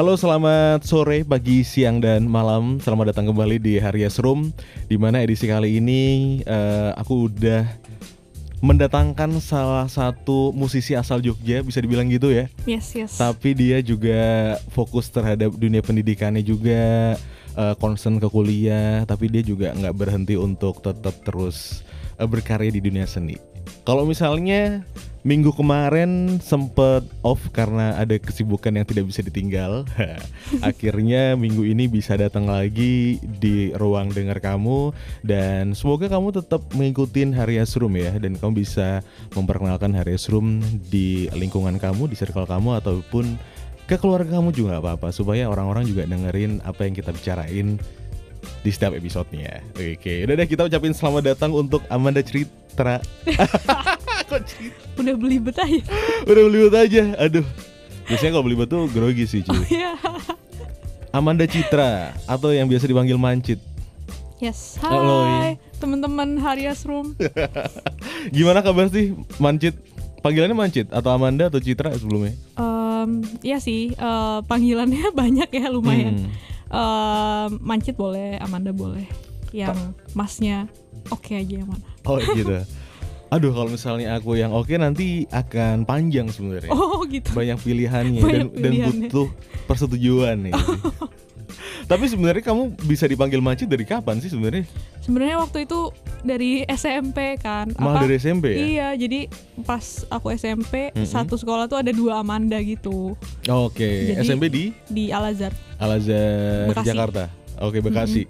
Halo, selamat sore, pagi, siang, dan malam. Selamat datang kembali di Harias Room. Di mana edisi kali ini eh, aku udah mendatangkan salah satu musisi asal Jogja, bisa dibilang gitu ya. Yes, yes. Tapi dia juga fokus terhadap dunia pendidikannya juga, eh, concern ke kuliah. Tapi dia juga nggak berhenti untuk tetap terus eh, berkarya di dunia seni. Kalau misalnya minggu kemarin sempet off karena ada kesibukan yang tidak bisa ditinggal. Akhirnya minggu ini bisa datang lagi di ruang dengar kamu dan semoga kamu tetap mengikuti Harias Room ya dan kamu bisa memperkenalkan Harias Room di lingkungan kamu, di circle kamu ataupun ke keluarga kamu juga apa-apa supaya orang-orang juga dengerin apa yang kita bicarain di setiap episodenya. Oke, udah deh kita ucapin selamat datang untuk Amanda Citra. Udah beli bet aja. Udah belibet aja. Aduh. Biasanya kalau belibet tuh grogi sih, cuy. Iya. Amanda Citra atau yang biasa dipanggil Mancit. Yes. Halo, Hai, teman-teman Harias Room. Gimana kabar sih Mancit? Panggilannya Mancit atau Amanda atau Citra sebelumnya? Em, Iya sih, eh, panggilannya banyak ya lumayan. Hmm. Em, Mancit boleh, Amanda boleh. Yang masnya oke aja yang mana? Oh gitu. Aduh kalau misalnya aku yang oke nanti akan panjang sebenarnya. Oh gitu. Banyak pilihannya Banyak dan, dan butuh persetujuan nih. Tapi sebenarnya kamu bisa dipanggil Mancit dari kapan sih sebenarnya? Sebenarnya waktu itu dari SMP kan. Malah Apa- dari SMP ya? Iya, jadi pas aku SMP Mm-mm. satu sekolah tuh ada dua Amanda gitu Oke, Jadi- SMP di di Al Azhar. Al Azhar Bekasi. Jakarta. Oke, Bekasi.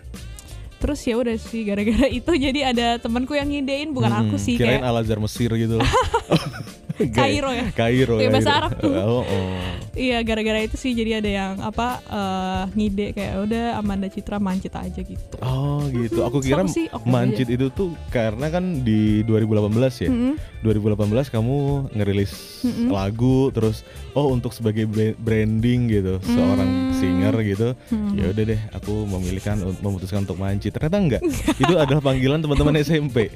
Terus ya udah sih gara-gara itu jadi ada temanku yang ngidein bukan Mm-mm. aku sih Kirain kayak Al Azhar Mesir gitu. Kairo ya? Kairo. Kayak bahasa. Arab tuh. Oh, oh. Iya gara-gara itu sih jadi ada yang apa eh, ngide kayak udah Amanda Citra mancit aja gitu. Oh gitu. Aku Hmm, kira sama sih, oke mancit itu tuh karena kan di 2018 ya. Mm-mm. 2018 kamu ngerilis Mm-mm. lagu terus oh untuk sebagai bra- branding gitu seorang Hmm. singer gitu. Hmm. Ya udah deh aku memilihkan memutuskan untuk mancit. Ternyata enggak. itu adalah panggilan teman-teman SMP.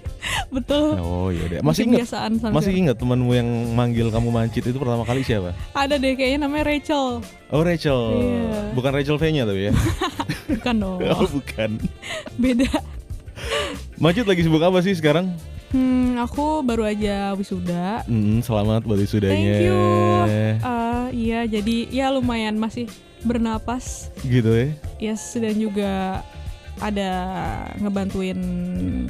Betul. Oh iya deh. Masih ingat masih ingat temanmu yang manggil kamu mancit itu pertama kali siapa? Ada deh kayaknya namanya Rachel. Oh Rachel, Iya. bukan Rachel V-nya tapi ya? Bukan dong. Oh bukan. Beda. Mancit lagi sibuk apa sih sekarang? Hmm, aku baru aja wisuda. Hmm, selamat buat wisudanya. Thank you. Eh, iya, jadi ya lumayan masih bernapas. Gitu ya? Yes, dan juga ada ngebantuin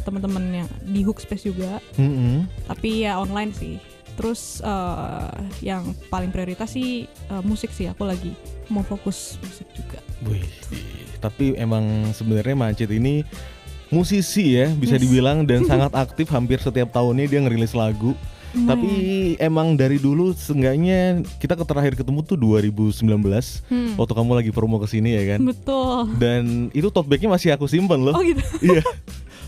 teman-teman yang di Hook Space juga. Mm-mm. Tapi ya online sih. Terus eh, yang paling prioritas sih eh, musik sih. Aku lagi mau fokus musik juga. Wih, tapi emang sebenarnya Mancit ini musisi ya bisa Yes. dibilang dan sangat aktif hampir setiap tahunnya dia ngerilis lagu. Tapi emang dari dulu seenggaknya kita ke terakhir ketemu tuh 2019 Hmm, waktu kamu lagi promo ke sini ya kan. betul. Dan itu tote bagnya masih aku simpen loh. Oh gitu. Iya.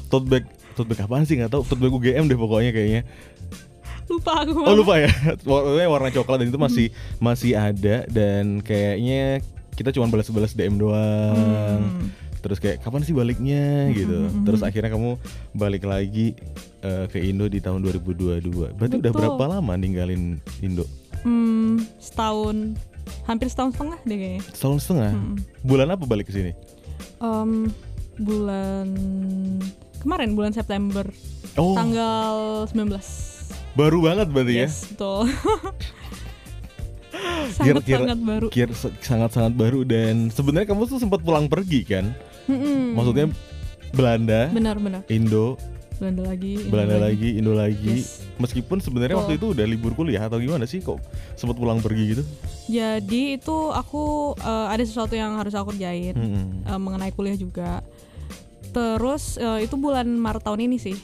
tote bag tote bag apaan sih nggak tahu tote bag UGM deh pokoknya kayaknya. Lupa aku. Oh lupa ya. Warnanya warna coklat dan itu masih masih ada dan kayaknya kita cuma balas-balas DM doang. Hmm. Terus kayak kapan sih baliknya gitu. mhm. Terus akhirnya kamu balik lagi eh, ke Indo di tahun 2022. Berarti udah Betul. berapa lama ninggalin Indo? Hmm, setahun, hampir setahun setengah deh kayaknya. Setahun setengah. Hmm. Bulan apa balik ke sini? Em, bulan kemarin bulan September Oh, tanggal 19 baru banget berarti ya. yes betul sangat Kira-kira- sangat baru Kira sangat-sangat baru dan sebenarnya kamu tuh sempat pulang pergi kan? Mm-mm. Maksudnya Belanda, benar-benar Indo, Belanda lagi Indo Belanda lagi, Indo lagi. Yes. Meskipun sebenarnya waktu itu udah libur kuliah atau gimana sih kok sempat pulang pergi gitu? jadi itu aku eh, ada sesuatu yang harus aku kerjain Mm-mm. eh, mengenai kuliah juga terus eh, itu bulan Maret tahun ini sih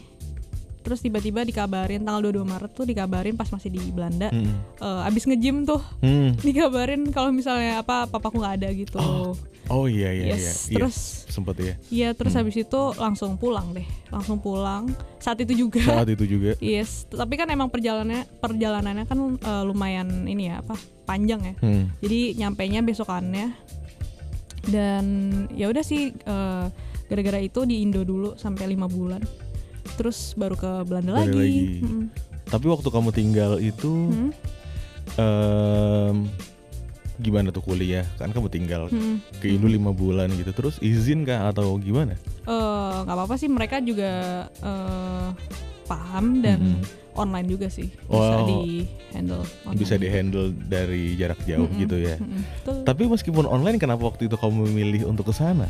terus tiba-tiba dikabarin tanggal 22 Maret tuh dikabarin pas masih di Belanda Mm-mm. eh, abis nge-gym tuh Hmm. dikabarin kalau misalnya apa papaku nggak ada gitu. Oh iya iya iya. yes. Iya, Terus sempet ya. iya terus Hmm. habis itu langsung pulang deh. Langsung pulang. Saat itu juga. Saat itu juga. Yes, tapi kan emang perjalanannya perjalanannya kan eh, lumayan ini ya apa panjang ya. Hmm. Jadi nyampainya besokannya dan ya udah sih eh, gara-gara itu di Indo dulu sampai lima bulan. Terus baru ke Belanda lagi. lagi. Mm-mm. Tapi waktu kamu tinggal itu Hmm. em, gimana tuh kuliah? Kan kamu tinggal Mm-mm. ke Indo lima bulan gitu. Terus izin kah atau gimana? Eh, nggak apa-apa sih mereka juga eh, paham dan Mm-mm. online juga sih bisa Wow. di handle online. Bisa dihandle dari jarak jauh Mm-mm. gitu ya. Betul. Tapi meskipun online, kenapa waktu itu kamu memilih untuk ke sana?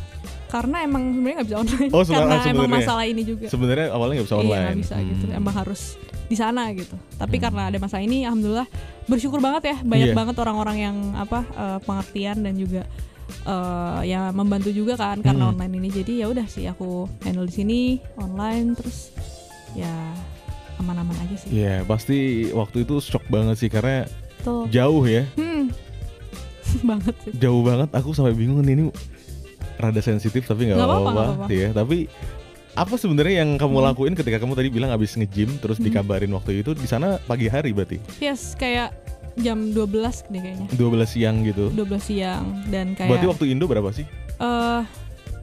Karena emang sebenarnya nggak bisa online Oh, karena emang sebenarnya. masalah ini juga Sebenarnya awalnya nggak bisa iya online. nggak bisa gitu Hmm. emang harus di sana gitu tapi Hmm. karena ada masalah ini alhamdulillah bersyukur banget ya banyak Iya. banget orang-orang yang apa eh, pengertian dan juga eh, ya membantu juga kan karena Hmm. online ini jadi ya udah sih aku handle di sini online terus ya aman-aman aja sih Iya, pasti waktu itu shock banget sih karena Betul. jauh ya, Hmm. banget sih jauh banget. Aku sampai bingung nih, ini rada sensitif tapi nggak apa-apa, ya. Tapi apa sebenarnya yang kamu Hmm. lakuin ketika kamu tadi bilang abis nge-gym terus Hmm. dikabarin waktu itu di sana pagi hari berarti yes kayak jam 12 deh kayaknya 12 siang gitu. 12 siang dan kayak Berarti waktu Indo berapa sih? eh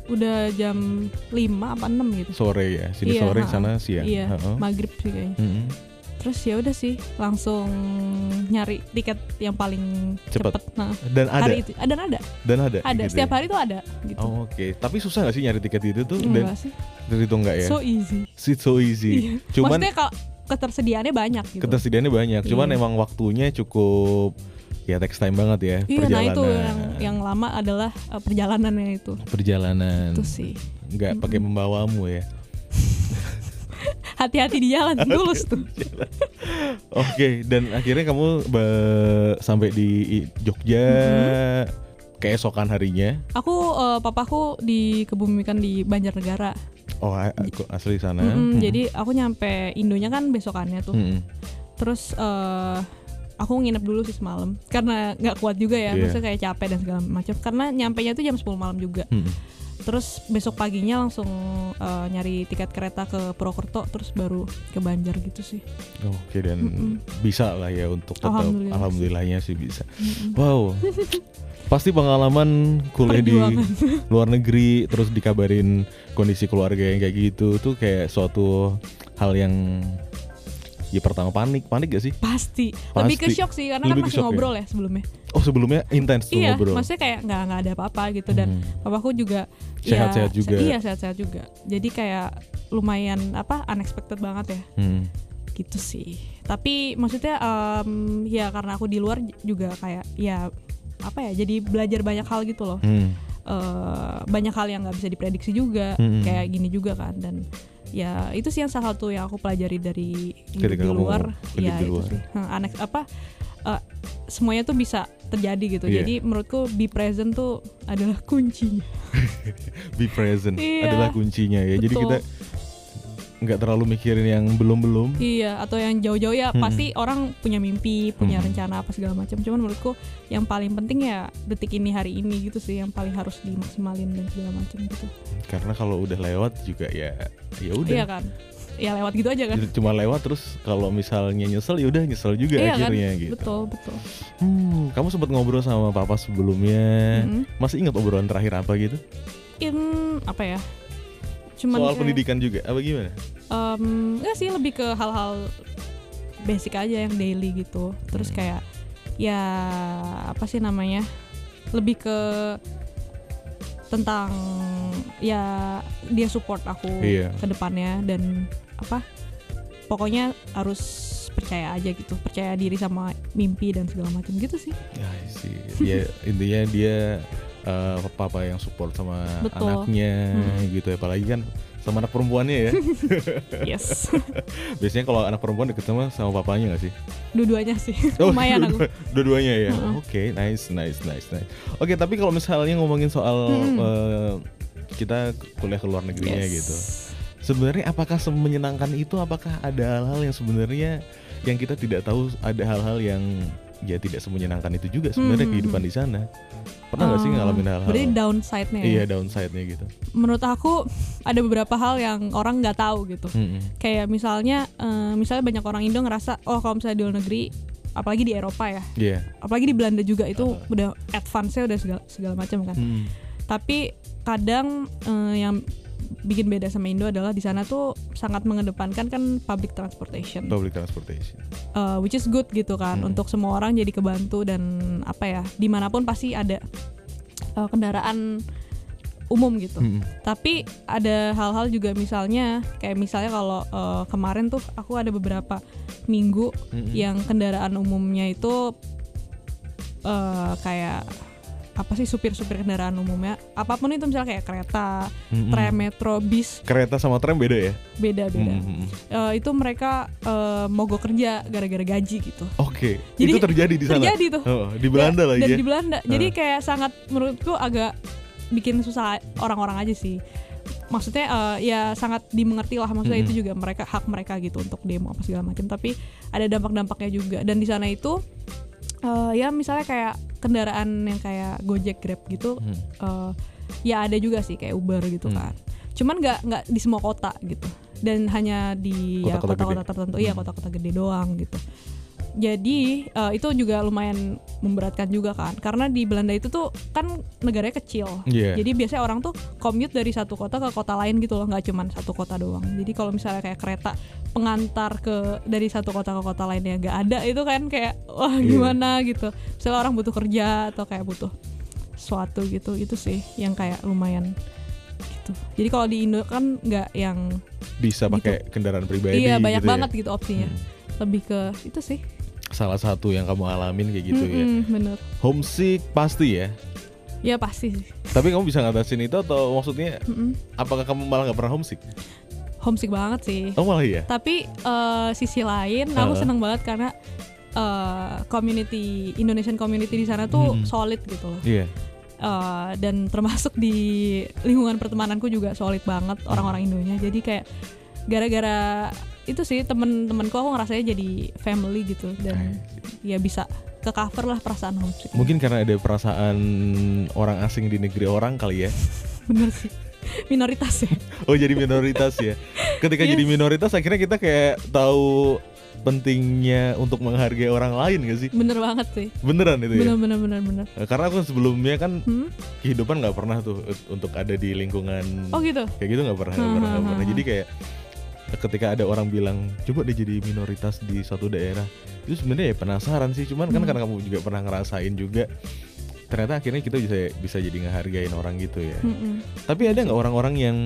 udah jam 5 apa 6 gitu Sore ya. Sini Iya, sore, ha-ha. sana siang. Iya, Ha-ha. maghrib sih kayaknya. Mm-mm. Terus ya udah sih, langsung nyari tiket yang paling Cepet. cepet. Nah, Dan ada, hari itu ada ada, dan ada. ada. gitu Setiap ya? hari tuh ada gitu. Oh, Oke, tapi susah gak sih nyari tiket itu tuh? Dan sih, itu enggak ya? so easy. It's so easy. Iya. Cuman Maksudnya kalau ketersediaannya banyak gitu. ketersediaannya banyak. Cuman Iya. emang waktunya cukup ya text time banget ya Iya, nah perjalanan. itu yang yang lama adalah uh, perjalanannya itu. perjalanan. Itu sih. Nggak pakai membawamu ya. Hati-hati di jalan, tulus tuh. Oke, dan akhirnya kamu sampai di Jogja Mm-hmm. keesokan harinya. Aku uh, papaku dikebumikan di Banjarnegara. Oh, aku asli sana. Mm-mm, Hmm. Jadi aku nyampe Indonya kan besokannya tuh. Mm-mm. Terus eh aku nginep dulu sih semalam karena nggak kuat juga ya, Iya. maksudnya kayak capek dan segala macam. Karena nyampe nya tuh jam 10 malam juga. Mm-mm. Terus besok paginya langsung eh, nyari tiket kereta ke Purwokerto, terus baru ke Banjar gitu sih. Oke dan Mm-mm. bisa lah ya untuk tetap Alhamdulillah. alhamdulillahnya sih bisa. Mm-mm. Wow. Pasti pengalaman kuliah di luar negeri terus dikabarin kondisi keluarga yang kayak gitu tuh kayak suatu hal yang ya pertama panik, panik gak sih? Pasti. Lebih ke Pasti. shock sih karena Lebih kan masih ya? ngobrol ya, sebelumnya. Oh sebelumnya intens tuh iya, ngobrol. maksudnya kayak nggak nggak ada apa-apa gitu dan Hmm. papaku juga Sehat-sehat ya, juga. Iya sehat-sehat juga. Jadi kayak lumayan apa unexpected banget ya. Hmm. gitu sih tapi maksudnya em, ya karena aku di luar juga kayak ya apa ya jadi belajar banyak hal gitu loh Hmm. Eh, banyak hal yang nggak bisa diprediksi juga Hmm. kayak gini juga kan dan ya itu sih yang salah satu yang aku pelajari dari hidup di luar ya di itu luar. sih Heh, anek apa eh, semuanya tuh bisa terjadi gitu Iya. jadi menurutku be present tuh adalah kuncinya Be present Iya. adalah kuncinya ya. Jadi Betul. kita nggak terlalu mikirin yang belum-belum. Iya, atau yang jauh-jauh ya Mm-mm. pasti orang punya mimpi, punya Mm-mm. rencana apa segala macam. Cuman menurutku yang paling penting ya detik ini hari ini gitu sih yang paling harus dimaksimalin dan segala macam gitu. Karena kalau udah lewat juga ya ya udah. Iya kan? Ya lewat gitu aja kan. Cuma lewat terus kalau misalnya nyesel ya udah nyesel juga iya kan? akhirnya gitu. Betul, betul. Hmm, kamu sempat ngobrol sama papa sebelumnya. Mm-mm. Masih ingat obrolan terakhir apa gitu? In apa ya? Cuman Soal kayak, pendidikan juga apa gimana? em, enggak sih lebih ke hal-hal basic aja yang daily gitu. Terus Hmm. kayak ya apa sih namanya? Lebih ke tentang ya dia support aku Iya. ke depannya dan apa? Pokoknya harus percaya aja gitu, percaya diri sama mimpi dan segala macam gitu sih. Ya sih. Dia intinya dia eh, papa yang support sama Betul. anaknya Hmm. gitu apalagi kan sama anak perempuannya ya. Yes. Biasanya kalau anak perempuan deket sama sama papanya gak sih? Dua-duanya sih. Oh, Lumayan aku. dua- Dua-duanya ya. Mm-mm. Oke, nice, nice, nice, nice. Oke, tapi kalau misalnya ngomongin soal Mm-mm. eh, kita kuliah ke luar negerinya Yes. gitu. Sebenarnya apakah semenyenangkan itu? Apakah ada hal-hal yang sebenarnya yang kita tidak tahu? Ada hal-hal yang ya tidak semenyenangkan itu juga sebenarnya Hmm, kehidupan hmm. di sana. Pernah nggak sih Eh, ngalamin hal-hal? Berarti downside-nya ya? Iya, downside-nya gitu. menurut aku ada beberapa hal yang orang nggak tahu gitu. Mm-mm. Kayak misalnya, eh, misalnya banyak orang Indo ngerasa, oh kalau misalnya di luar negeri, apalagi di Eropa ya, Iya. apalagi di Belanda juga itu udah advance-nya udah segala, segala macam kan. Mm. Tapi kadang eh, yang bikin beda sama Indo adalah di sana tuh sangat mengedepankan kan public transportation, Public transportation. uh, which is good gitu kan Hmm. untuk semua orang jadi kebantu dan apa ya di mana pun pasti ada uh, kendaraan umum gitu. Mm-mm. Tapi ada hal-hal juga misalnya kayak misalnya kalau uh, kemarin tuh aku ada beberapa minggu Mm-mm. yang kendaraan umumnya itu uh, kayak apa sih supir-supir kendaraan umumnya apa pun itu misalnya kayak kereta, Mm-mm. tram, metro, bis Kereta sama tram beda ya? beda-beda. Mm-mm. Uh, itu mereka uh, mogok kerja gara-gara gaji gitu. Oke, Jadi, itu terjadi di sana. Terjadi tuh. Oh, di Belanda Dan- lagi dan ya. di Belanda. Jadi kayak sangat menurutku agak bikin susah orang-orang aja sih. Maksudnya eh, ya sangat dimengerti lah. Maksudnya Mm-mm. itu juga mereka hak mereka gitu untuk demo apa segala macam. Tapi ada dampak-dampaknya juga. Dan di sana itu eh, ya misalnya kayak kendaraan yang kayak Gojek, Grab gitu. Hmm. eh, ya ada juga sih kayak Uber gitu Hmm. kan. Cuman nggak nggak di semua kota gitu. Dan hanya di ya Kota-kota kota-kota gede. tertentu. Iya Hmm. kota-kota gede doang gitu. Jadi eh, itu juga lumayan memberatkan juga kan, karena di Belanda itu tuh kan negaranya kecil. Iya. Jadi biasanya orang tuh commute dari satu kota ke kota lain gitu loh, nggak cuman satu kota doang. Jadi kalau misalnya kayak kereta pengantar ke dari satu kota ke kota lainnya nggak ada, itu kan kayak wah Iya. gimana gitu. Misalnya orang butuh kerja atau kayak butuh suatu gitu, itu sih yang kayak lumayan gitu. Jadi kalau di Indo kan nggak yang Bisa pakai kendaraan pribadi iya banyak gitu ya. banget gitu opsinya. Hmm. Lebih ke itu sih. Salah satu yang kamu alamin kayak gitu ya. Mm-mm, bener. Homesick pasti ya. Ya pasti. Tapi kamu bisa ngatasin itu atau maksudnya Mm-mm. apakah kamu malah nggak pernah homesick? Homesick banget sih. Oh malah ya. Tapi eh, sisi lain aku Heeh. seneng banget karena eh, community Indonesian community di sana tuh Mm-mm. solid gitu loh. Iya. Eh, dan termasuk di lingkungan pertemananku juga solid banget orang-orang Indonya. Jadi kayak gara-gara itu sih temen-temenku aku ngerasanya jadi family gitu dan ya bisa ke cover lah perasaan homesick. Mungkin karena ada perasaan orang asing di negeri orang kali ya. bener sih minoritas ya. Oh jadi minoritas ya. Ketika Iya. jadi minoritas akhirnya kita kayak tahu pentingnya untuk menghargai orang lain gak sih? Bener banget sih. Beneran itu ya. Bener bener bener bener. Eh, Karena aku sebelumnya kan Hmm? kehidupan nggak pernah tuh untuk ada di lingkungan Oh gitu. kayak gitu nggak pernah, nggak pernah, nggak pernah. Hmm, Jadi kayak ketika ada orang bilang coba deh jadi minoritas di suatu daerah itu sebenarnya ya penasaran sih cuman kan Hmm. karena kamu juga pernah ngerasain juga ternyata akhirnya kita bisa bisa jadi ngehargain orang gitu ya Mm-mm. tapi ada nggak orang-orang yang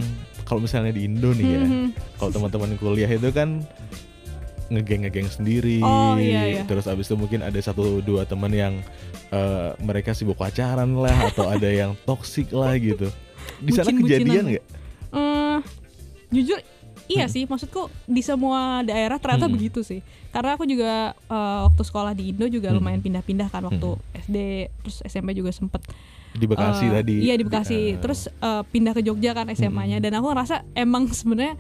kalau misalnya di Indo nih ya Mhm. kalau teman-teman kuliah itu kan ngegeng ngegeng sendiri Oh, iya, iya. terus abis itu mungkin ada satu dua teman yang eh, mereka sibuk pacaran lah atau ada yang toksik lah gitu di sana kejadian nggak Eh, jujur iya sih maksudku di semua daerah ternyata Mm-mm. begitu sih. Karena aku juga eh, waktu sekolah di Indo juga Mm. lumayan pindah-pindah kan waktu SD terus SMP juga sempet di Bekasi eh, tadi. iya di Bekasi. Eh, terus eh, pindah ke Jogja kan SMA-nya Mm-mm. dan aku ngerasa emang sebenarnya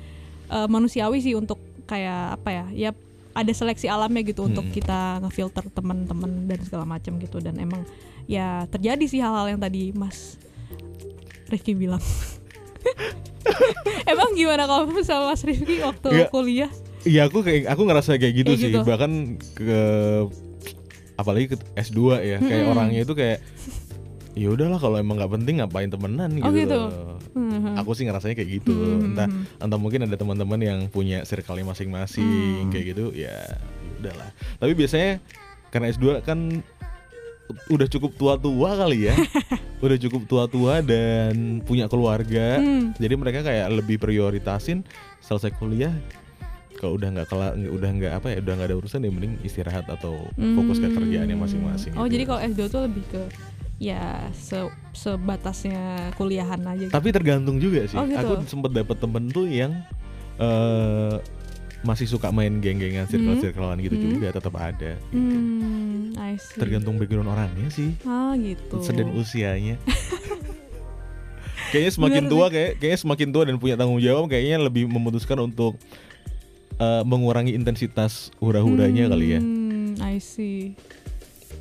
eh, manusiawi sih untuk kayak apa ya ya ada seleksi alamnya gitu untuk Mm-mm. kita ngefilter teman-teman dan segala macam gitu. Dan emang ya terjadi sih hal-hal yang tadi Mas Rifki bilang Emang gimana kamu sama Mas Rifki waktu Iya. kuliah? Iya aku kayak aku ngerasa kayak gitu Kayak sih gitu. bahkan ke apalagi ke S2 ya kayak Mm-mm. orangnya itu kayak ya udahlah kalau emang nggak penting ngapain temenan gitu. Oh, gitu? loh." Hmm. Aku sih ngerasanya kayak gitu. Hmm. Entah entah mungkin ada teman-teman yang punya circle masing-masing Hmm. kayak gitu ya ya udahlah. Tapi biasanya karena S2 kan udah cukup tua-tua kali ya. udah cukup tua-tua dan punya keluarga. Hmm. Jadi mereka kayak lebih prioritasin selesai kuliah kalau udah nggak kelar udah nggak apa ya udah nggak ada urusan ya mending istirahat atau fokus ke Hmm. kerjaannya masing-masing. Oh gitu. jadi kalau S2 tuh lebih ke ya se sebatasnya kuliahan aja. gitu. tapi tergantung juga sih. Oh, gitu. Aku sempet dapet temen tuh yang eh masih suka main geng-gengan circle-circlean gitu Hmm. juga tetap ada. Hmm, I see. Tergantung background orangnya sih Ah gitu. dan usianya. kayaknya semakin Bener tua kayak kayaknya semakin tua dan punya tanggung jawab kayaknya lebih memutuskan untuk eh, mengurangi intensitas hura-huranya kali ya. Hmm, I see.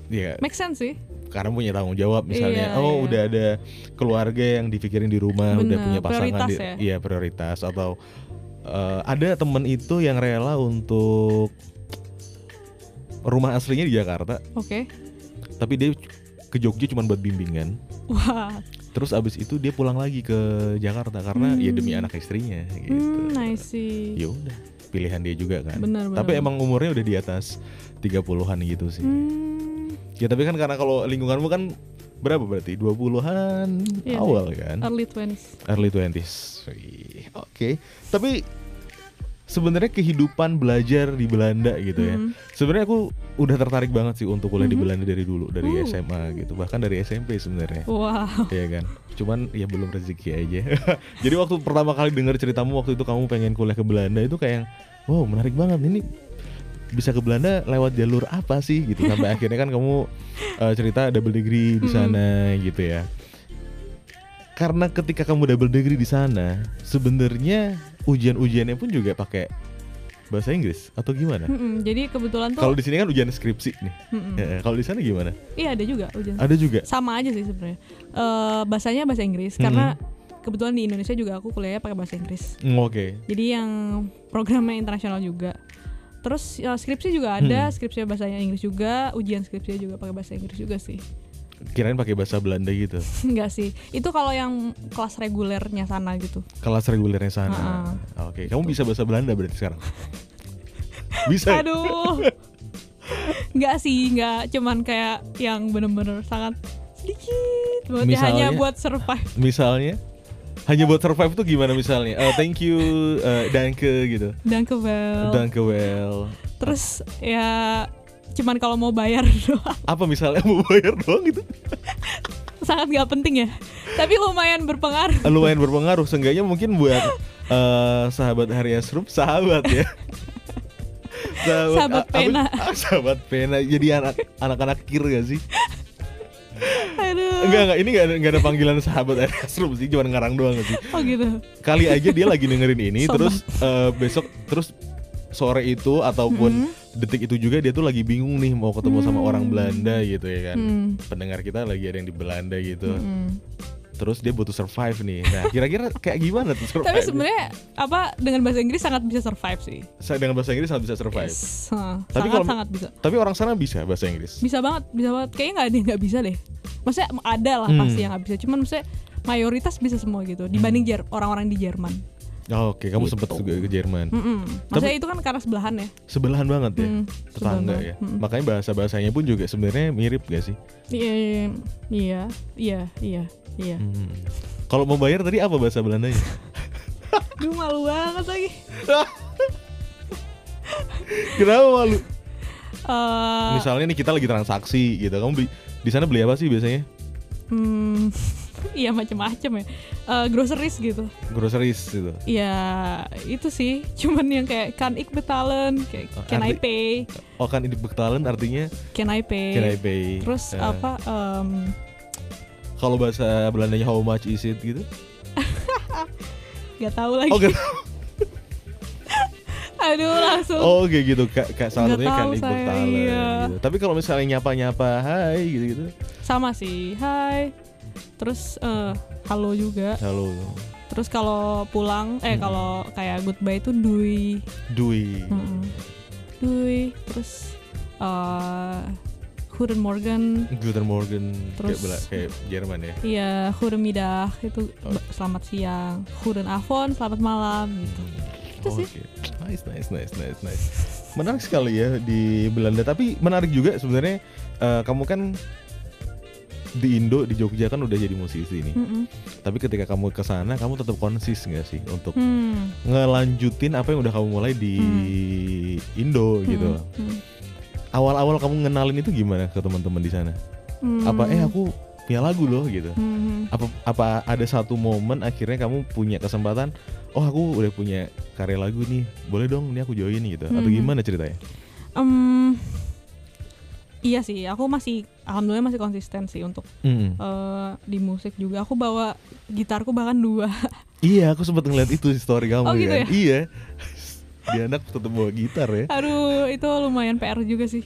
Iya, Make sense sih. karena punya tanggung jawab misalnya Iya, oh iya. udah ada keluarga yang dipikirin di rumah udah Bener, punya pasangan prioritas di- ya. iya prioritas atau eh, ada temen itu yang rela untuk rumah aslinya di Jakarta Oke. tapi dia ke Jogja cuma buat bimbingan Wah, Terus abis itu dia pulang lagi ke Jakarta karena ya demi Hmm. anak istrinya gitu. Hmm, I see. Ya udah, pilihan dia juga kan. Benar, benar. Tapi emang umurnya udah di atas 30-an gitu sih. Hmm, Ya tapi kan karena kalau lingkunganmu kan berapa berarti? 20-an Iya awal kan? early 20s. Early 20s. Wih, Oke. Tapi sebenarnya kehidupan belajar di Belanda gitu ya. Mhm. Sebenarnya aku udah tertarik banget sih untuk kuliah di Mhm. Belanda dari dulu, dari Uh. SMA gitu, bahkan dari SMP sebenarnya. Wow. Iya kan. Cuman ya belum rezeki aja. Jadi waktu pertama kali dengar ceritamu waktu itu kamu pengen kuliah ke Belanda itu kayak wow, menarik banget. Ini bisa ke Belanda lewat jalur apa sih gitu sampai akhirnya kan kamu eh, cerita double degree di Mhm. sana gitu ya. Karena ketika kamu double degree di sana, sebenarnya ujian-ujiannya pun juga pakai bahasa Inggris atau gimana? Mm-mm, Jadi kebetulan tuh Kalau di sini kan ujian skripsi nih. mm-mm. Ya, kalau di sana gimana? Iya ada juga ujian. Ada juga. Sama aja sih sebenarnya. Eh bahasanya bahasa Inggris Mhm. karena kebetulan di Indonesia juga aku kuliahnya pakai bahasa Inggris. Mm, Oke. Jadi yang programnya internasional juga. Terus ya, skripsi juga ada, Hmm. skripsi bahasanya Inggris juga, ujian skripsinya juga pakai bahasa Inggris juga sih. Kirain pakai bahasa Belanda gitu. Enggak sih. Itu kalau yang kelas regulernya sana gitu. Kelas regulernya sana. Ha-ha. Oke, kamu bisa bahasa Belanda berarti sekarang? bisa. ya? Aduh. Enggak sih, enggak cuman kayak yang bener-bener sangat sedikit banget ya, Misalnya? hanya buat survive. Misalnya hanya buat survive tuh gimana misalnya? Eh, thank you, eh, danke gitu. Dan ke well. Danke well. Terus ya cuman kalau mau bayar doang Apa misalnya mau bayar doang gitu? sangat nggak penting ya tapi lumayan berpengaruh Lumayan berpengaruh. Seenggaknya mungkin buat eh, sahabat Hari Asrup sahabat ya. Sahabat apa- pena. ah, sahabat pena. Jadi anak anak-anak kir gak sih? aduh Enggak enggak ini enggak ada, enggak ada panggilan sahabat Hari Asrup sih, cuma ngarang doang sih. oh gitu kali aja dia lagi dengerin ini Sobat. terus eh, besok terus sore itu ataupun detik itu juga dia tuh lagi bingung nih mau ketemu sama Hmm. orang Belanda gitu ya kan. Hmm. pendengar kita lagi ada yang di Belanda gitu. Mm. terus dia butuh survive nih. Nah kira-kira kayak gimana tuh survive tapi sebenarnya apa dengan bahasa Inggris sangat bisa survive sih. Saya dengan bahasa Inggris sangat bisa survive. Yes. Hah, Tapi sangat kalau- sangat bisa. tapi orang sana bisa bahasa Inggris? Bisa banget bisa banget. Kayaknya nggak ada yang nggak bisa deh. Maksudnya ada lah Hmm. pasti yang nggak bisa. Cuman maksudnya mayoritas bisa semua gitu dibanding Jer- orang-orang di Jerman Oh, oke. Kamu Gitu. sempat juga ke Jerman. Mm-mm. maksudnya itu kan karena sebelahan ya? Sebelahan banget ya? Hmm, tetangga sebelahan ya. Mm-mm. makanya bahasa bahasanya pun juga sebenarnya mirip gak sih? Iya iya iya. Iya iya iya. Hmm. kalau mau bayar tadi apa bahasa Belandanya? Duh malu banget lagi. Kenapa malu? Eh, Misalnya nih kita lagi transaksi gitu, kamu beli di sana beli apa sih biasanya? hmm, iya macam-macam ya. Eh, groceries gitu. Groceries gitu. ya itu sih. Cuman yang kayak kan ik betalen kayak Oh, can I arti- pay? Oh kan ini bektalan artinya can I pay, can I pay? terus Eh, apa em, Kalau bahasa Belandanya how much is it? gitu? nggak tahu lagi. Oh, gak, aduh langsung. Oh kayak gitu. Kak, kak salah satunya kan tahu ik saya, bektalan iya. gitu. Tapi kalau misalnya nyapa-nyapa hai gitu gitu. sama sih hai terus eh, halo juga Halo. terus kalau pulang eh Hmm. kalau kayak goodbye itu dui Dui. Mm-mm. dui terus eh Guten Morgen Guten Morgen kayak, Terus- Bela- kayak Jerman ya. Iya, Goedemiddag itu Oh. selamat siang. Goedenavond, selamat malam gitu. Itu sih. Oke. Nice, nice, nice, nice, nice. Menarik sekali ya di Belanda. Tapi menarik juga sebenarnya eh, kamu kan di Indo di Jogja kan udah jadi musisi nih. Mm-mm. Tapi ketika kamu ke sana kamu tetap konsis nggak sih untuk Hmm. ngelanjutin apa yang udah kamu mulai di Indo gitu. Hmm. Hmm. Awal-awal kamu ngenalin itu gimana ke teman-teman di sana? Hmm. Apa eh aku punya lagu loh gitu. Hmm. Apa apa ada satu momen akhirnya kamu punya kesempatan oh aku udah punya karya lagu nih boleh dong ini aku join gitu atau Hmm. gimana ceritanya Em, iya sih, aku masih alhamdulillah masih konsisten sih untuk Hmm. eh, di musik juga. Aku bawa gitarku bahkan dua. iya aku sempat ngeliat itu story kamu Oh, gitu kan ya? iya dia anak tetap bawa gitar ya Aduh, itu lumayan PR juga sih.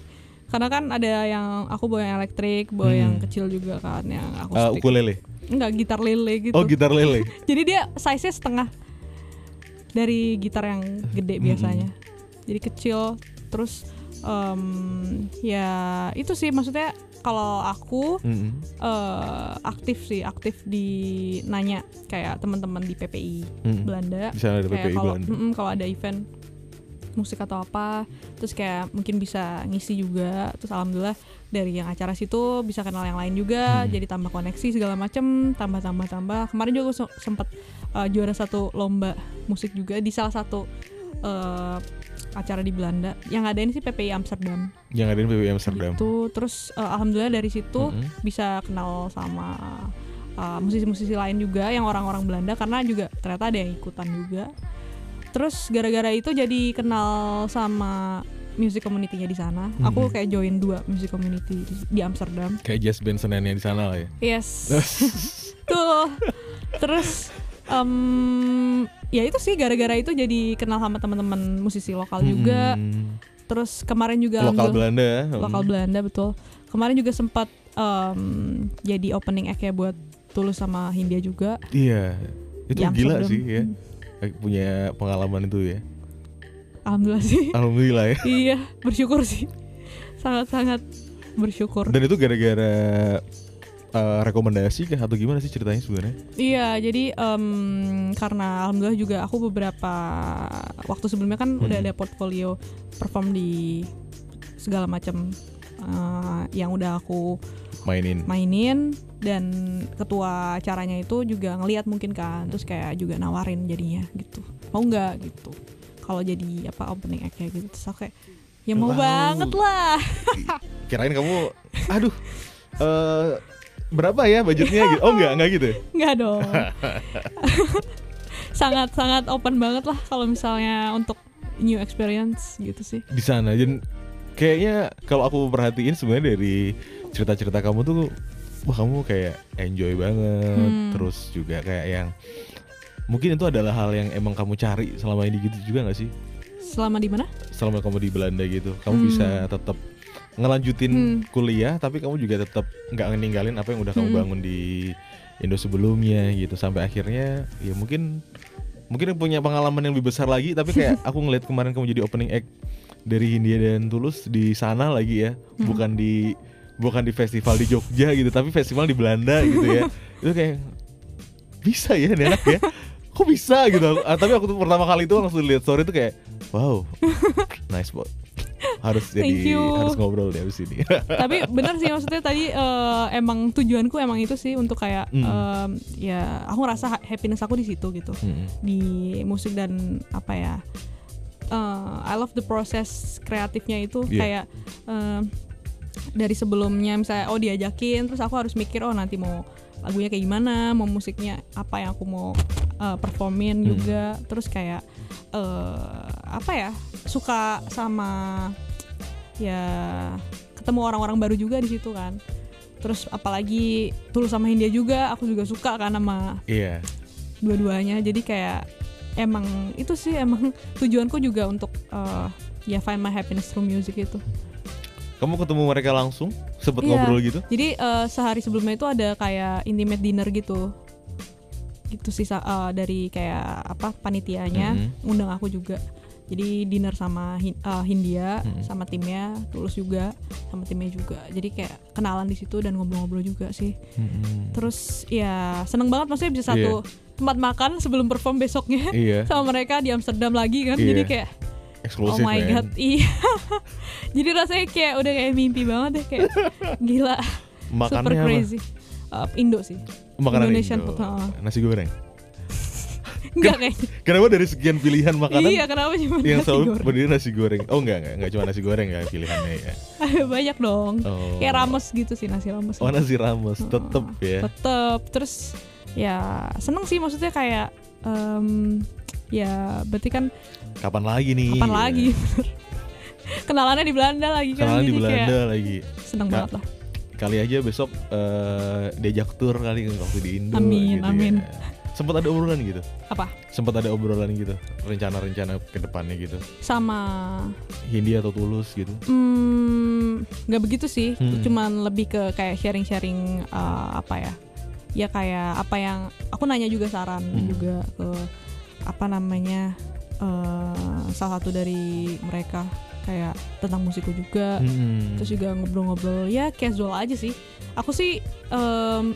Karena kan ada yang aku bawa yang elektrik, bawa Hmm. yang kecil juga kan, yang Eh, akustik. ukulele Enggak, gitar lele gitu. oh gitar lele Jadi dia size-nya setengah dari gitar yang gede Hmm. biasanya. Jadi kecil, terus em, ya itu sih maksudnya kalau aku Mm-mm. eh, aktif sih aktif di nanya kayak teman-teman di PPI Mm-mm. Belanda Di sana ada kayak kalau Belanda. mm-mm, kalau ada event musik atau apa terus kayak mungkin bisa ngisi juga terus alhamdulillah dari yang acara situ bisa kenal yang lain juga Hmm. jadi tambah koneksi segala macem tambah tambah tambah kemarin juga aku se- sempet uh, juara satu lomba musik juga di salah satu uh, acara di Belanda yang ngadain sih PPI Amsterdam Yang ada di PPI Amsterdam. gitu terus uh, alhamdulillah dari situ Mm-mm. bisa kenal sama uh, musisi-musisi lain juga yang orang-orang Belanda karena juga ternyata ada yang ikutan juga. Terus gara-gara itu jadi kenal sama music community-nya di sana. Aku Mhm. kayak join dua music community di, di Amsterdam. Kayak jazz band Senennya di sana lah ya. Yes. Tuh. Terus em, ya itu sih gara-gara itu jadi kenal sama teman-teman musisi lokal juga. Mm-mm. Terus kemarin juga Lokal alhamdulillah- Belanda. ya. lokal Mm. Belanda betul. Kemarin juga sempat em, jadi opening act ya buat Tulus sama Hindia juga. Iya. Itu di gila Amsterdam. sih ya. Eh, Punya pengalaman itu ya. Alhamdulillah sih. Alhamdulillah ya. iya, bersyukur sih. Sangat-sangat bersyukur. Dan itu gara-gara eh, rekomendasi kah atau gimana sih ceritanya sebenarnya? Iya, jadi em, karena alhamdulillah juga aku beberapa waktu sebelumnya kan udah Hmm. ada portfolio perform di segala macam eh, yang udah aku Mainin. mainin dan ketua acaranya itu juga ngelihat mungkin kan terus kayak juga nawarin jadinya gitu mau nggak gitu kalau jadi apa opening act kayak gitu terus aku kayak ya mau Wow. banget lah Kirain kamu aduh eh berapa ya budgetnya gitu. Oh enggak, enggak gitu. nggak dong sangat sangat open banget lah kalau misalnya untuk new experience gitu sih Di sana dan kayaknya kalau aku perhatiin sebenarnya dari cerita-cerita kamu tuh wah kamu kayak enjoy banget Hmm. terus juga kayak yang mungkin itu adalah hal yang emang kamu cari selama ini gitu juga nggak sih selama di mana selama kamu di Belanda gitu kamu Hmm. bisa tetap ngelanjutin Hmm. kuliah tapi kamu juga tetap nggak ninggalin apa yang udah kamu Hmm. bangun di Indo sebelumnya gitu sampai akhirnya ya mungkin mungkin punya pengalaman yang lebih besar lagi tapi kayak aku ngeliat kemarin kamu jadi opening act dari Hindia dan Tulus di sana lagi ya Hmm. bukan di bukan di festival di Jogja gitu tapi festival di Belanda gitu ya itu kayak bisa ya anak ya kok bisa gitu Ah, tapi aku tuh pertama kali itu langsung lihat story itu kayak wow nice bot harus jadi Thank you. harus ngobrol deh abis ini tapi benar sih maksudnya tadi eh, emang tujuanku emang itu sih untuk kayak Hmm. em, ya aku ngerasa ha- happiness aku di situ gitu Mm-mm. di musik dan apa ya eh, I love the process kreatifnya itu Iya. kayak em, dari sebelumnya misalnya oh diajakin terus aku harus mikir oh nanti mau lagunya kayak gimana mau musiknya apa yang aku mau eh, performin Hmm. juga. Terus kayak eh, apa ya suka sama ya ketemu orang-orang baru juga di situ kan. Terus apalagi Tulus sama Hindia juga aku juga suka kan sama iya. dua-duanya. Jadi kayak emang itu sih emang tujuanku juga untuk eh, ya find my happiness through music itu kamu ketemu mereka langsung sempet Iya. ngobrol gitu jadi eh, sehari sebelumnya itu ada kayak intimate dinner gitu gitu sih eh, dari kayak apa panitianya Mhm. undang aku juga jadi dinner sama Hin- eh, Hindia Mhm. sama timnya Tulus juga sama timnya juga jadi kayak kenalan di situ dan ngobrol-ngobrol juga sih Mm-mm. terus ya seneng banget maksudnya bisa satu tempat makan sebelum perform besoknya iya sama mereka di Amsterdam lagi kan Iya. jadi kayak oh eksklusif my man. god iya. Jadi rasanya kayak udah kayak mimpi banget deh kayak gila. Super makannya apa? crazy. Uh, Indo sih. Makanan Indonesian Indo. food, nasi goreng. Enggak kayak kenapa dari sekian pilihan makanan iya kenapa cuma yang nasi selalu goreng? berdiri nasi goreng? Oh enggak enggak enggak cuma nasi goreng ya pilihannya ya. Banyak dong. Oh. Kayak rames gitu sih nasi rames. Oh nasi rames tetep ya. Tetep. Terus ya seneng sih maksudnya kayak em, ya berarti kan kapan lagi nih? Kapan lagi? Kenalannya di Belanda lagi kan kenalan di Belanda lagi. seneng banget lah. Kali aja besok eh, diajak tur kali waktu di Indo Amin, gitu amin. ya. sempat ada obrolan gitu? Apa? Sempat ada obrolan gitu rencana-rencana ke depannya gitu. Sama Hindia atau Tulus gitu? Hmm, nggak begitu sih, Hmm. cuman lebih ke kayak sharing-sharing eh, apa ya, ya kayak apa yang aku nanya juga saran Hmm. juga ke apa namanya eh, salah satu dari mereka kayak tentang musikku juga Hmm. terus juga ngobrol-ngobrol ya casual aja sih aku sih em,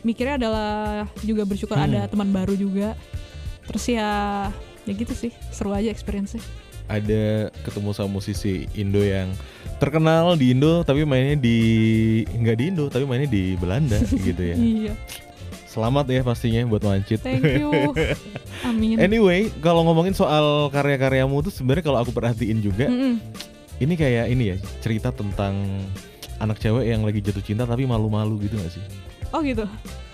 mikirnya adalah juga bersyukur Hmm. ada teman baru juga terus ya ya gitu sih seru aja experience-nya ada ketemu sama musisi Indo yang terkenal di Indo tapi mainnya di nggak di Indo tapi mainnya di Belanda gitu ya. iya Selamat ya pastinya buat Wancit. thank you amin Anyway, kalau ngomongin soal karya-karyamu tuh sebenarnya kalau aku perhatiin juga Mm-mm. ini kayak ini ya cerita tentang anak cewek yang lagi jatuh cinta tapi malu-malu gitu gak sih? oh gitu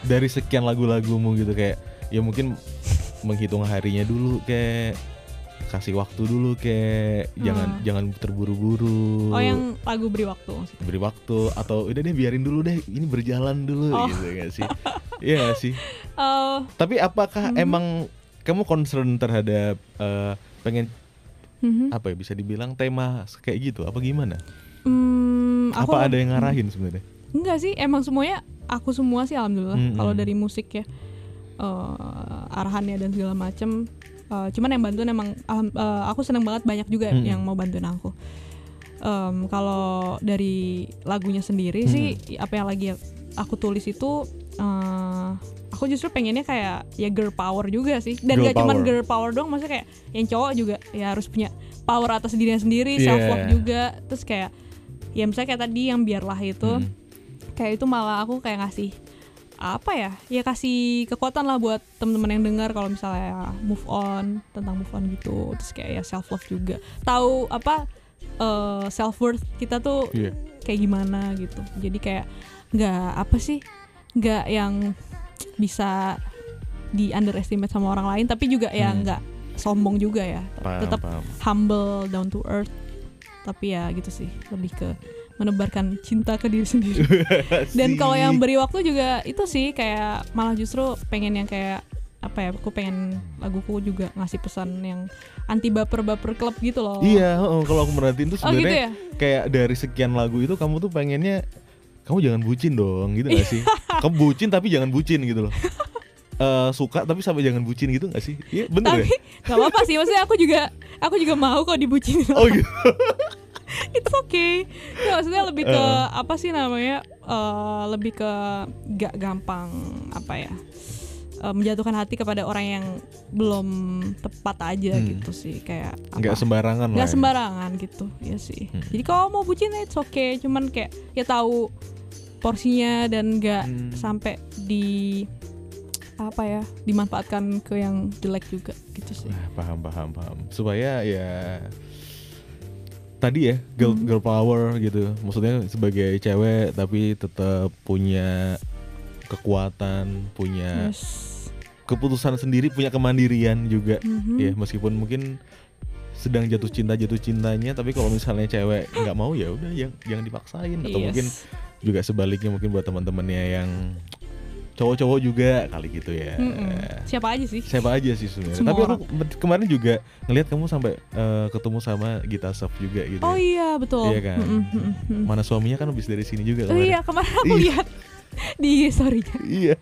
Dari sekian lagu-lagumu gitu kayak ya mungkin menghitung harinya dulu kayak kasih waktu dulu kayak jangan Hmm. jangan terburu-buru. oh yang lagu beri waktu maksudnya beri waktu atau udah deh biarin dulu deh ini berjalan dulu Oh. gitu gak sih? Iya gak sih? Eh, Tapi apakah Mhm. emang kamu concern terhadap eh, pengen mhm. apa ya bisa dibilang tema kayak gitu apa gimana? Hmm, aku apa ada yang ngarahin sebenarnya? Enggak sih, emang semuanya aku semua sih alhamdulillah. Mm-mm. Kalau dari musik ya eh, arahannya dan segala macem. eh, cuman yang bantuin emang eh, aku seneng banget banyak juga Mm-mm. yang mau bantuin aku. Em, kalau dari lagunya sendiri sih apa yang lagi aku tulis itu eh, aku justru pengennya kayak ya girl power juga sih dan Girl gak power. girl power dong maksudnya kayak yang cowok juga ya harus punya power atas dirinya sendiri Yeah. self love juga terus kayak ya misalnya kayak tadi yang biarlah itu Hmm. kayak itu malah aku kayak ngasih apa ya ya kasih kekuatan lah buat temen-temen yang dengar kalau misalnya move on tentang move on gitu terus kayak ya self love juga tahu apa self worth kita tuh Iya. kayak gimana gitu jadi kayak nggak apa sih nggak yang bisa di underestimate sama orang lain tapi juga ya Hmm. nggak sombong juga ya Paham, tetap paham. humble down to earth tapi ya gitu sih lebih ke menebarkan cinta ke diri sendiri dan kalau yang beri waktu juga itu sih kayak malah justru pengen yang kayak apa ya aku pengen laguku juga ngasih pesan yang anti baper baper klub gitu loh Iya, kalau aku merhatiin tuh oh gitu sebenarnya ya kayak dari sekian lagu itu kamu tuh pengennya kamu jangan bucin dong gitu gak sih? kamu bucin tapi jangan bucin gitu loh. Eh, suka tapi sampai jangan bucin gitu gak sih? Iya bener tapi ya? nggak apa apa sih maksudnya aku juga aku juga mau kok dibucinin Oh gitu. it's okay ya, maksudnya lebih ke Eh. apa sih namanya eh, lebih ke gak gampang apa ya eh, menjatuhkan hati kepada orang yang belum tepat aja Hmm. gitu sih kayak Nggak apa sembarangan lah. nggak ya. sembarangan gitu ya sih Hmm. jadi kalau mau bucin it's okay cuman kayak ya tahu porsinya dan nggak Hmm. sampai di apa ya dimanfaatkan ke yang jelek juga gitu sih Nah, paham paham paham. Supaya ya tadi ya girl, Hmm. girl power gitu. Maksudnya sebagai cewek tapi tetap punya kekuatan, punya yes keputusan sendiri, punya kemandirian juga. Mhm. Ya meskipun mungkin sedang jatuh cinta jatuh cintanya, tapi kalau misalnya cewek nggak mau ya udah yang jangan dipaksain atau Yes. mungkin juga sebaliknya mungkin buat teman-temannya yang cowok-cowok juga kali gitu ya. Mm-mm. siapa aja sih Siapa aja sih sebenarnya. Tapi aku kemarin juga ngelihat kamu sampai eh, ketemu sama Gita Sof juga gitu. Oh ya. iya betul. Iya kan? Mm, mm, mm, mm. Mana suaminya kan habis dari sini juga Oh kemarin. iya kemarin aku Iya. lihat di storynya. Iya.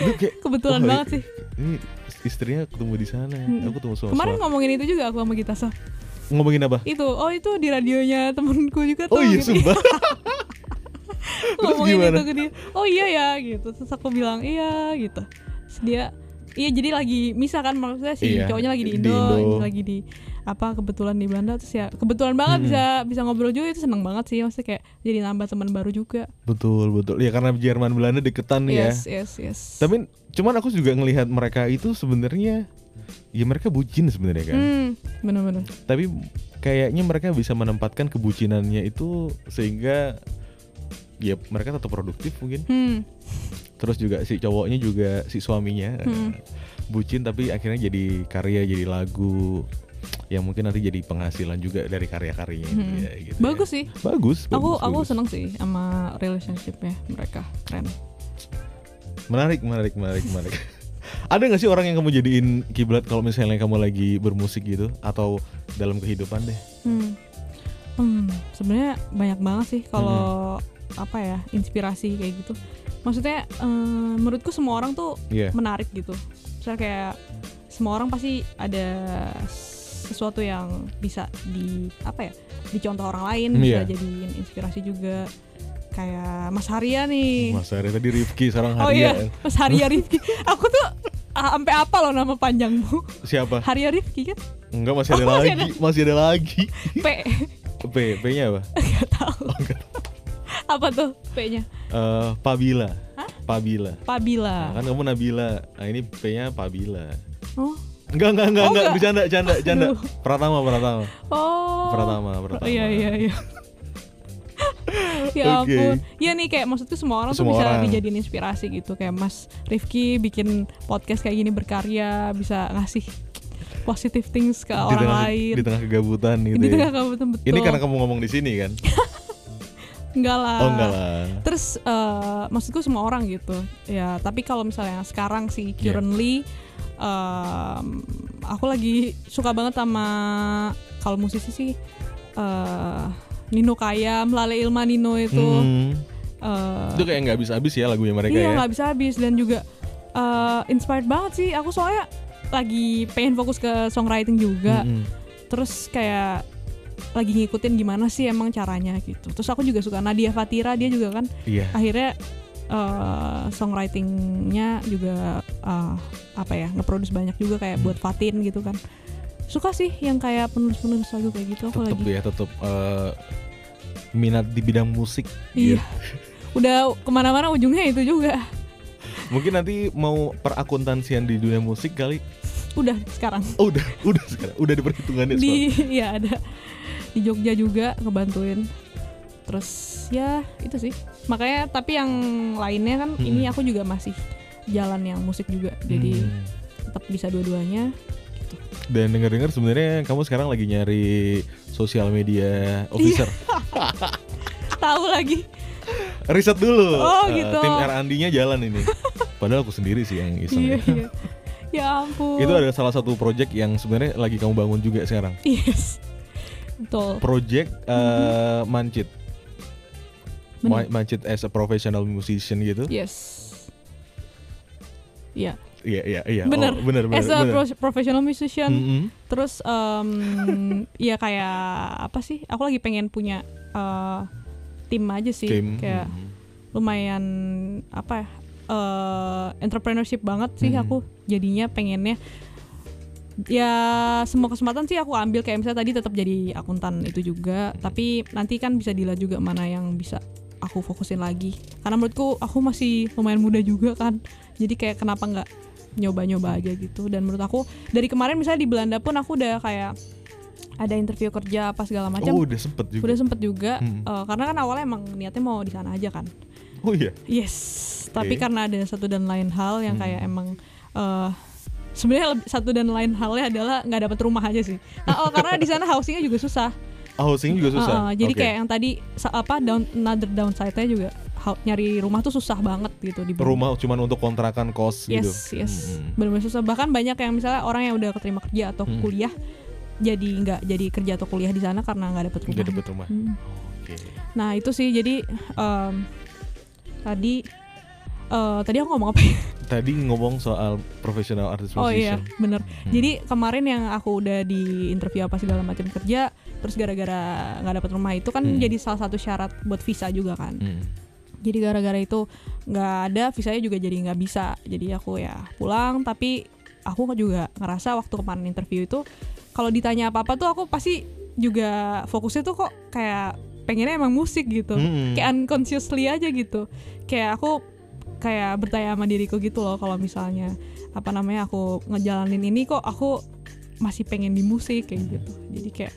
Itu kayak Kebetulan wah, banget sih. Ini istrinya ketemu di sana. Mm. Aku ketemu sama Kemarin suami. ngomongin itu juga aku sama Gita Sof. ngomongin apa? Itu oh itu di radionya temenku juga tuh. Oh iya gitu. sumpah. Terus gimana? itu ke dia. Oh iya ya gitu. Terus aku bilang iya gitu. Terus dia Iya jadi lagi misah kan maksudnya si Iya, cowoknya lagi di di Indo, Indo. ini lagi di apa kebetulan di Belanda terus ya kebetulan banget Mm-mm. bisa bisa ngobrol juga itu seneng banget sih maksudnya kayak jadi nambah teman baru juga. betul betul. Ya karena Jerman Belanda deketan ya. Yes yes yes. Tapi cuman aku juga ngelihat mereka itu sebenarnya ya mereka bucin sebenarnya kan. Hmm, bener-bener. tapi kayaknya mereka bisa menempatkan kebucinannya itu sehingga ya mereka tetap produktif mungkin Hmm. terus juga si cowoknya juga si suaminya Hmm. eh, bucin tapi akhirnya jadi karya jadi lagu yang mungkin nanti jadi penghasilan juga dari karya-karyanya Hmm. ya, gitu ya. Bagus sih. bagus Aku bagus, aku bagus. seneng sih sama relationshipnya mereka keren. menarik menarik menarik menarik ada nggak sih orang yang kamu jadiin kiblat kalau misalnya kamu lagi bermusik gitu atau dalam kehidupan deh Hmm, hmm sebenarnya banyak banget sih kalau apa ya inspirasi kayak gitu. Maksudnya eh, menurutku semua orang tuh Iya. menarik gitu. Misalnya kayak semua orang pasti ada sesuatu yang bisa di apa ya dicontoh orang lain Hmm, bisa iya. jadiin inspirasi juga. Kayak Mas Haria nih. Mas Arya tadi Rifki sekarang oh Haria. iya Mas Haria Rifki. Aku tuh ah, sampai apa loh nama panjangmu? Siapa? Haria Rifki kan? Enggak masih ada Oh, masih lagi. masih ada lagi. P. P P nya apa? Nggak tahu. Oh, apa tuh P-nya Eh, Pabila Hah? Pabila Pabila Nah, kan kamu Nabila nah ini P nya Pabila oh Enggak, enggak, enggak, Oh, enggak, bercanda, bercanda. Aduh. Pratama, Pratama. oh Pratama, Pratama. iya iya iya ya ampun Iya nih kayak maksudku semua orang Semua tuh bisa orang. dijadiin inspirasi gitu kayak Mas Rifki bikin podcast kayak gini berkarya bisa ngasih positive things ke Di orang tengah, lain di tengah kegabutan gitu. di ya. tengah tuh betul Ini karena kamu ngomong di sini kan? enggak lah Oh enggak lah. terus eh, maksudku semua orang gitu ya tapi kalau misalnya sekarang sih Iya. currently em, aku lagi suka banget sama kalau musisi sih eh, Nino Kayam, Lale Ilma Nino itu Hmm. eh, Itu kayak nggak habis habis ya lagunya mereka iya ya. nggak bisa habis dan juga eh, inspired banget sih aku soalnya lagi pengen fokus ke songwriting juga Mm-mm. terus kayak lagi ngikutin gimana sih emang caranya gitu terus aku juga suka Nadia Fatira dia juga kan Iya. akhirnya eh, songwritingnya juga eh, apa ya ngeproduce banyak juga kayak Hmm. buat Fatin gitu kan suka sih yang kayak penulis-penulis lagu kayak gitu aku Tetep lagi ya, tetep eh, minat di bidang musik. iya gitu. udah ke mana-mana ujungnya itu juga Mungkin nanti mau perakuntansian di dunia musik kali. udah sekarang Oh, udah, udah sekarang, udah di perhitungannya di ya ada di Jogja juga ngebantuin terus ya itu sih makanya tapi yang lainnya kan Hmm. ini aku juga masih jalan yang musik juga jadi Hmm. tetap bisa dua-duanya Dan dengar-dengar sebenarnya kamu sekarang lagi nyari sosial media officer. tahu lagi Riset dulu. Oh, Eh, gitu. Tim R Andinya jalan ini. Padahal aku sendiri sih yang iseng. iya ya. iya ya ampun Itu ada salah satu project yang sebenarnya lagi kamu bangun juga sekarang. yes betul Project eh, Mancit. Bener. Ma- Mancit as a professional musician gitu. yes Iya, Iya iya iya. Bener. Oh, bener bener. as a bener. pro- professional musician, Mm-mm. terus em, ya kayak apa sih? Aku lagi pengen punya eh, tim aja sih, Tim. kayak Mm. lumayan apa ya? eh, entrepreneurship banget sih Mhm. aku jadinya pengennya ya semua kesempatan sih aku ambil kayak misalnya tadi tetap jadi akuntan itu juga tapi nanti kan bisa dilihat juga mana yang bisa aku fokusin lagi karena menurutku aku masih lumayan muda juga kan jadi kayak kenapa nggak nyoba-nyoba aja gitu dan menurut aku dari kemarin misalnya di Belanda pun aku udah kayak ada interview kerja apa segala macam Oh udah sempet juga. udah sempet juga Hmm. eh, karena kan awalnya emang niatnya mau di sana aja kan Oh iya. Yes, tapi Oke. karena ada satu dan lain hal yang Hmm. kayak emang eh sebenarnya satu dan lain halnya adalah nggak dapat rumah aja sih. Nah, oh, karena di sana housingnya juga susah. Housing juga susah. Uh, uh, jadi Oke. kayak yang tadi apa down another downside-nya juga nyari rumah tuh susah banget gitu di rumah cuman untuk kontrakan kos gitu. Yes, yes. Hmm. Benar-benar susah. Bahkan banyak yang misalnya orang yang udah keterima kerja atau Hmm. kuliah jadi nggak jadi kerja atau kuliah di sana karena nggak dapet rumah. Nggak dapet rumah. Hmm. Oke. Nah itu sih jadi em, tadi eh tadi aku ngomong apa ya? Tadi ngomong soal professional artist Oh iya bener. Hmm. Jadi kemarin yang aku udah di interview apa segala macam kerja, terus gara-gara nggak dapat rumah itu kan Hmm. jadi salah satu syarat buat visa juga kan. Hmm. Jadi gara-gara itu nggak ada visanya juga jadi nggak bisa. Jadi aku ya pulang tapi aku juga ngerasa waktu kemarin interview itu kalau ditanya apa-apa tuh aku pasti juga fokusnya tuh kok kayak pengennya emang musik gitu. Hmm. Kayak unconsciously aja gitu. Kayak aku kayak bertanya sama diriku gitu loh kalau misalnya apa namanya aku ngejalanin ini kok aku masih pengen di musik kayak gitu. Jadi kayak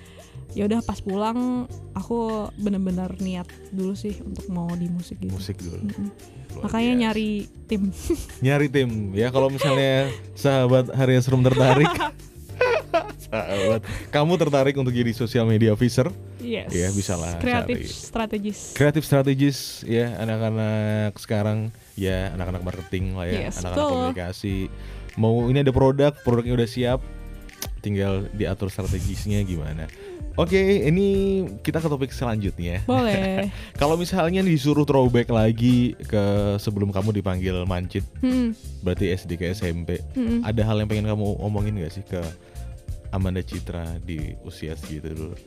ya udah pas pulang aku bener-bener niat dulu sih untuk mau di musik gitu. musik dulu. Mm-mm. Luar Makanya biasa. nyari tim. nyari tim ya kalau misalnya sahabat Hari Room tertarik sahabat kamu tertarik untuk jadi social media officer Yes. Iya, bisa lah Kreatif cari. strategis. kreatif strategis ya anak-anak sekarang ya anak-anak marketing lah ya Yes, anak-anak betul. komunikasi mau ini ada produk produknya udah siap tinggal diatur strategisnya gimana Oke, ini kita ke topik selanjutnya. Boleh. Kalau misalnya disuruh throwback lagi ke sebelum kamu dipanggil Mancit, Hmm, berarti SD ke SMP, hmm. ada hal yang pengen kamu omongin gak sih ke Amanda Citra di usia segitu dulu?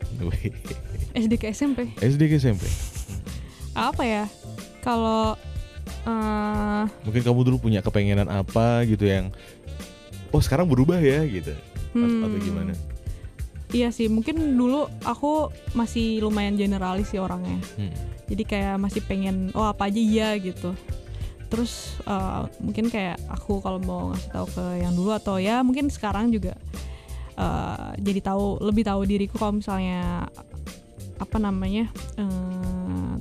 SD ke SMP SD ke SMP. apa ya kalau eh, Mungkin kamu dulu punya kepengenan apa gitu yang oh sekarang berubah ya gitu. Atau, atau hmm, gimana? iya sih mungkin dulu aku masih lumayan generalis sih orangnya Hmm. jadi kayak masih pengen oh apa aja iya gitu terus eh, mungkin kayak aku kalau mau ngasih tahu ke yang dulu atau ya mungkin sekarang juga eh, jadi tahu lebih tahu diriku kalau misalnya apa namanya eh,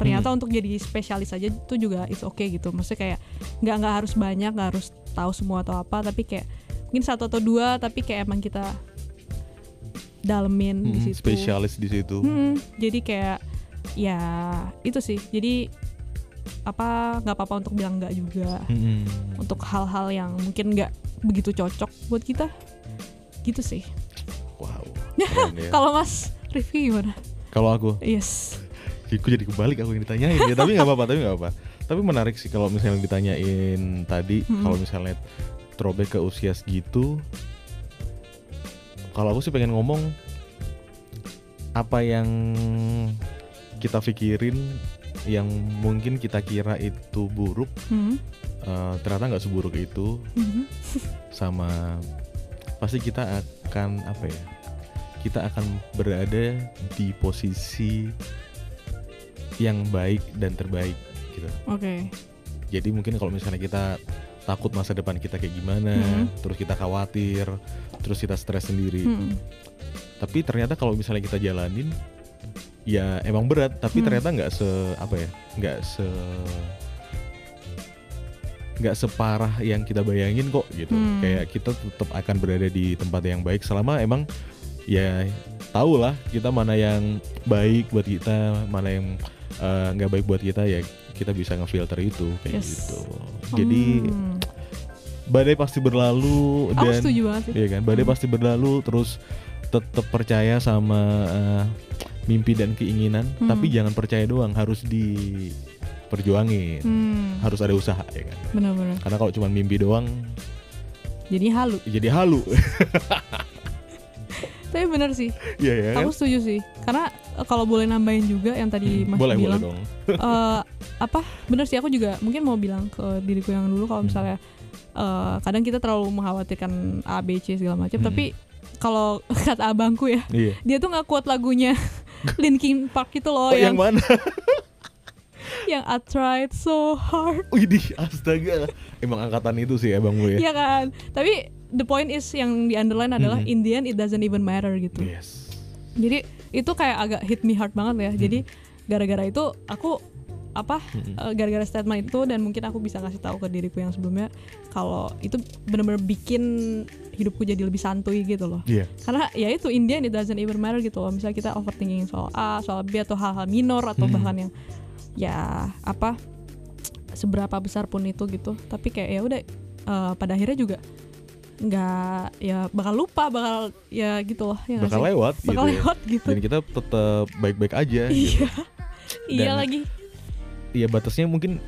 ternyata untuk jadi spesialis aja itu juga is oke gitu maksudnya kayak nggak nggak harus banyak nggak harus tahu semua atau apa tapi kayak mungkin satu atau dua tapi kayak emang kita dalemin di Hmm, situ spesialis di situ. Hmm, jadi kayak ya itu sih. Jadi apa nggak apa-apa untuk bilang nggak juga Hmm. untuk hal-hal yang mungkin nggak begitu cocok buat kita. Gitu sih. Wow. ya. Kalau Mas Rifki gimana? Kalau aku, Yes. Aku jadi kebalik aku yang ditanyain ya. tapi nggak apa-apa, tapi nggak apa. Tapi menarik sih kalau misalnya ditanyain tadi, Hmm. kalau misalnya throwback ke usia segitu, kalau aku sih pengen ngomong apa yang kita pikirin yang mungkin kita kira itu buruk Hmm. eh, ternyata nggak seburuk itu Mhm. sama pasti kita akan apa ya kita akan berada di posisi yang baik dan terbaik gitu Oke. jadi mungkin kalau misalnya kita takut masa depan kita kayak gimana Hmm. terus kita khawatir terus kita stres sendiri Hmm. tapi ternyata kalau misalnya kita jalanin ya emang berat tapi Hmm. ternyata nggak se apa ya nggak se nggak separah yang kita bayangin kok gitu Hmm. kayak kita tetap akan berada di tempat yang baik selama emang ya tahu lah kita mana yang baik buat kita mana yang eh, nggak baik buat kita ya kita bisa ngefilter itu kayak Yes. gitu jadi Hmm. badai pasti berlalu aku dan setuju banget sih. Iya kan, badai Hmm. pasti berlalu terus tetap percaya sama eh, mimpi dan keinginan, Hmm. tapi jangan percaya doang, harus diperjuangin. Hmm. Harus ada usaha ya kan. Benar-benar. Karena kalau cuma mimpi doang Jadi halu. jadi halu. Tapi benar sih. Iya ya kan? Aku setuju sih. Karena eh, kalau boleh nambahin juga yang tadi Mas boleh boleh bilang dong. eh apa bener sih aku juga mungkin mau bilang ke diriku yang dulu kalau Hmm. misalnya eh, kadang kita terlalu mengkhawatirkan A B C segala macam Hmm. tapi kalau kata abangku ya Iya. dia tuh nggak kuat lagunya Linkin Park itu loh Oh, yang yang mana? yang I tried so hard Widih, astaga. Emang angkatan itu sih ya Bang Mu ya. Iya kan tapi the point is yang di underline adalah Hmm. in the end it doesn't even matter gitu Yes. jadi itu kayak agak hit me hard banget ya jadi gara-gara itu aku apa Hmm. eh, gara-gara statement itu dan mungkin aku bisa ngasih tahu ke diriku yang sebelumnya kalau itu benar-benar bikin hidupku jadi lebih santuy gitu loh Iya. karena ya itu in the end it doesn't even matter gitu loh misalnya kita overthinking soal A soal B atau hal-hal minor atau Hmm. bahkan yang ya apa seberapa besar pun itu gitu tapi kayak ya udah eh, pada akhirnya juga nggak ya bakal lupa bakal ya gitu loh ya Bakal lewat bakal gitu. ya. lewat gitu Dan kita tetap baik-baik aja gitu. iya iya Dan- lagi Iya batasnya mungkin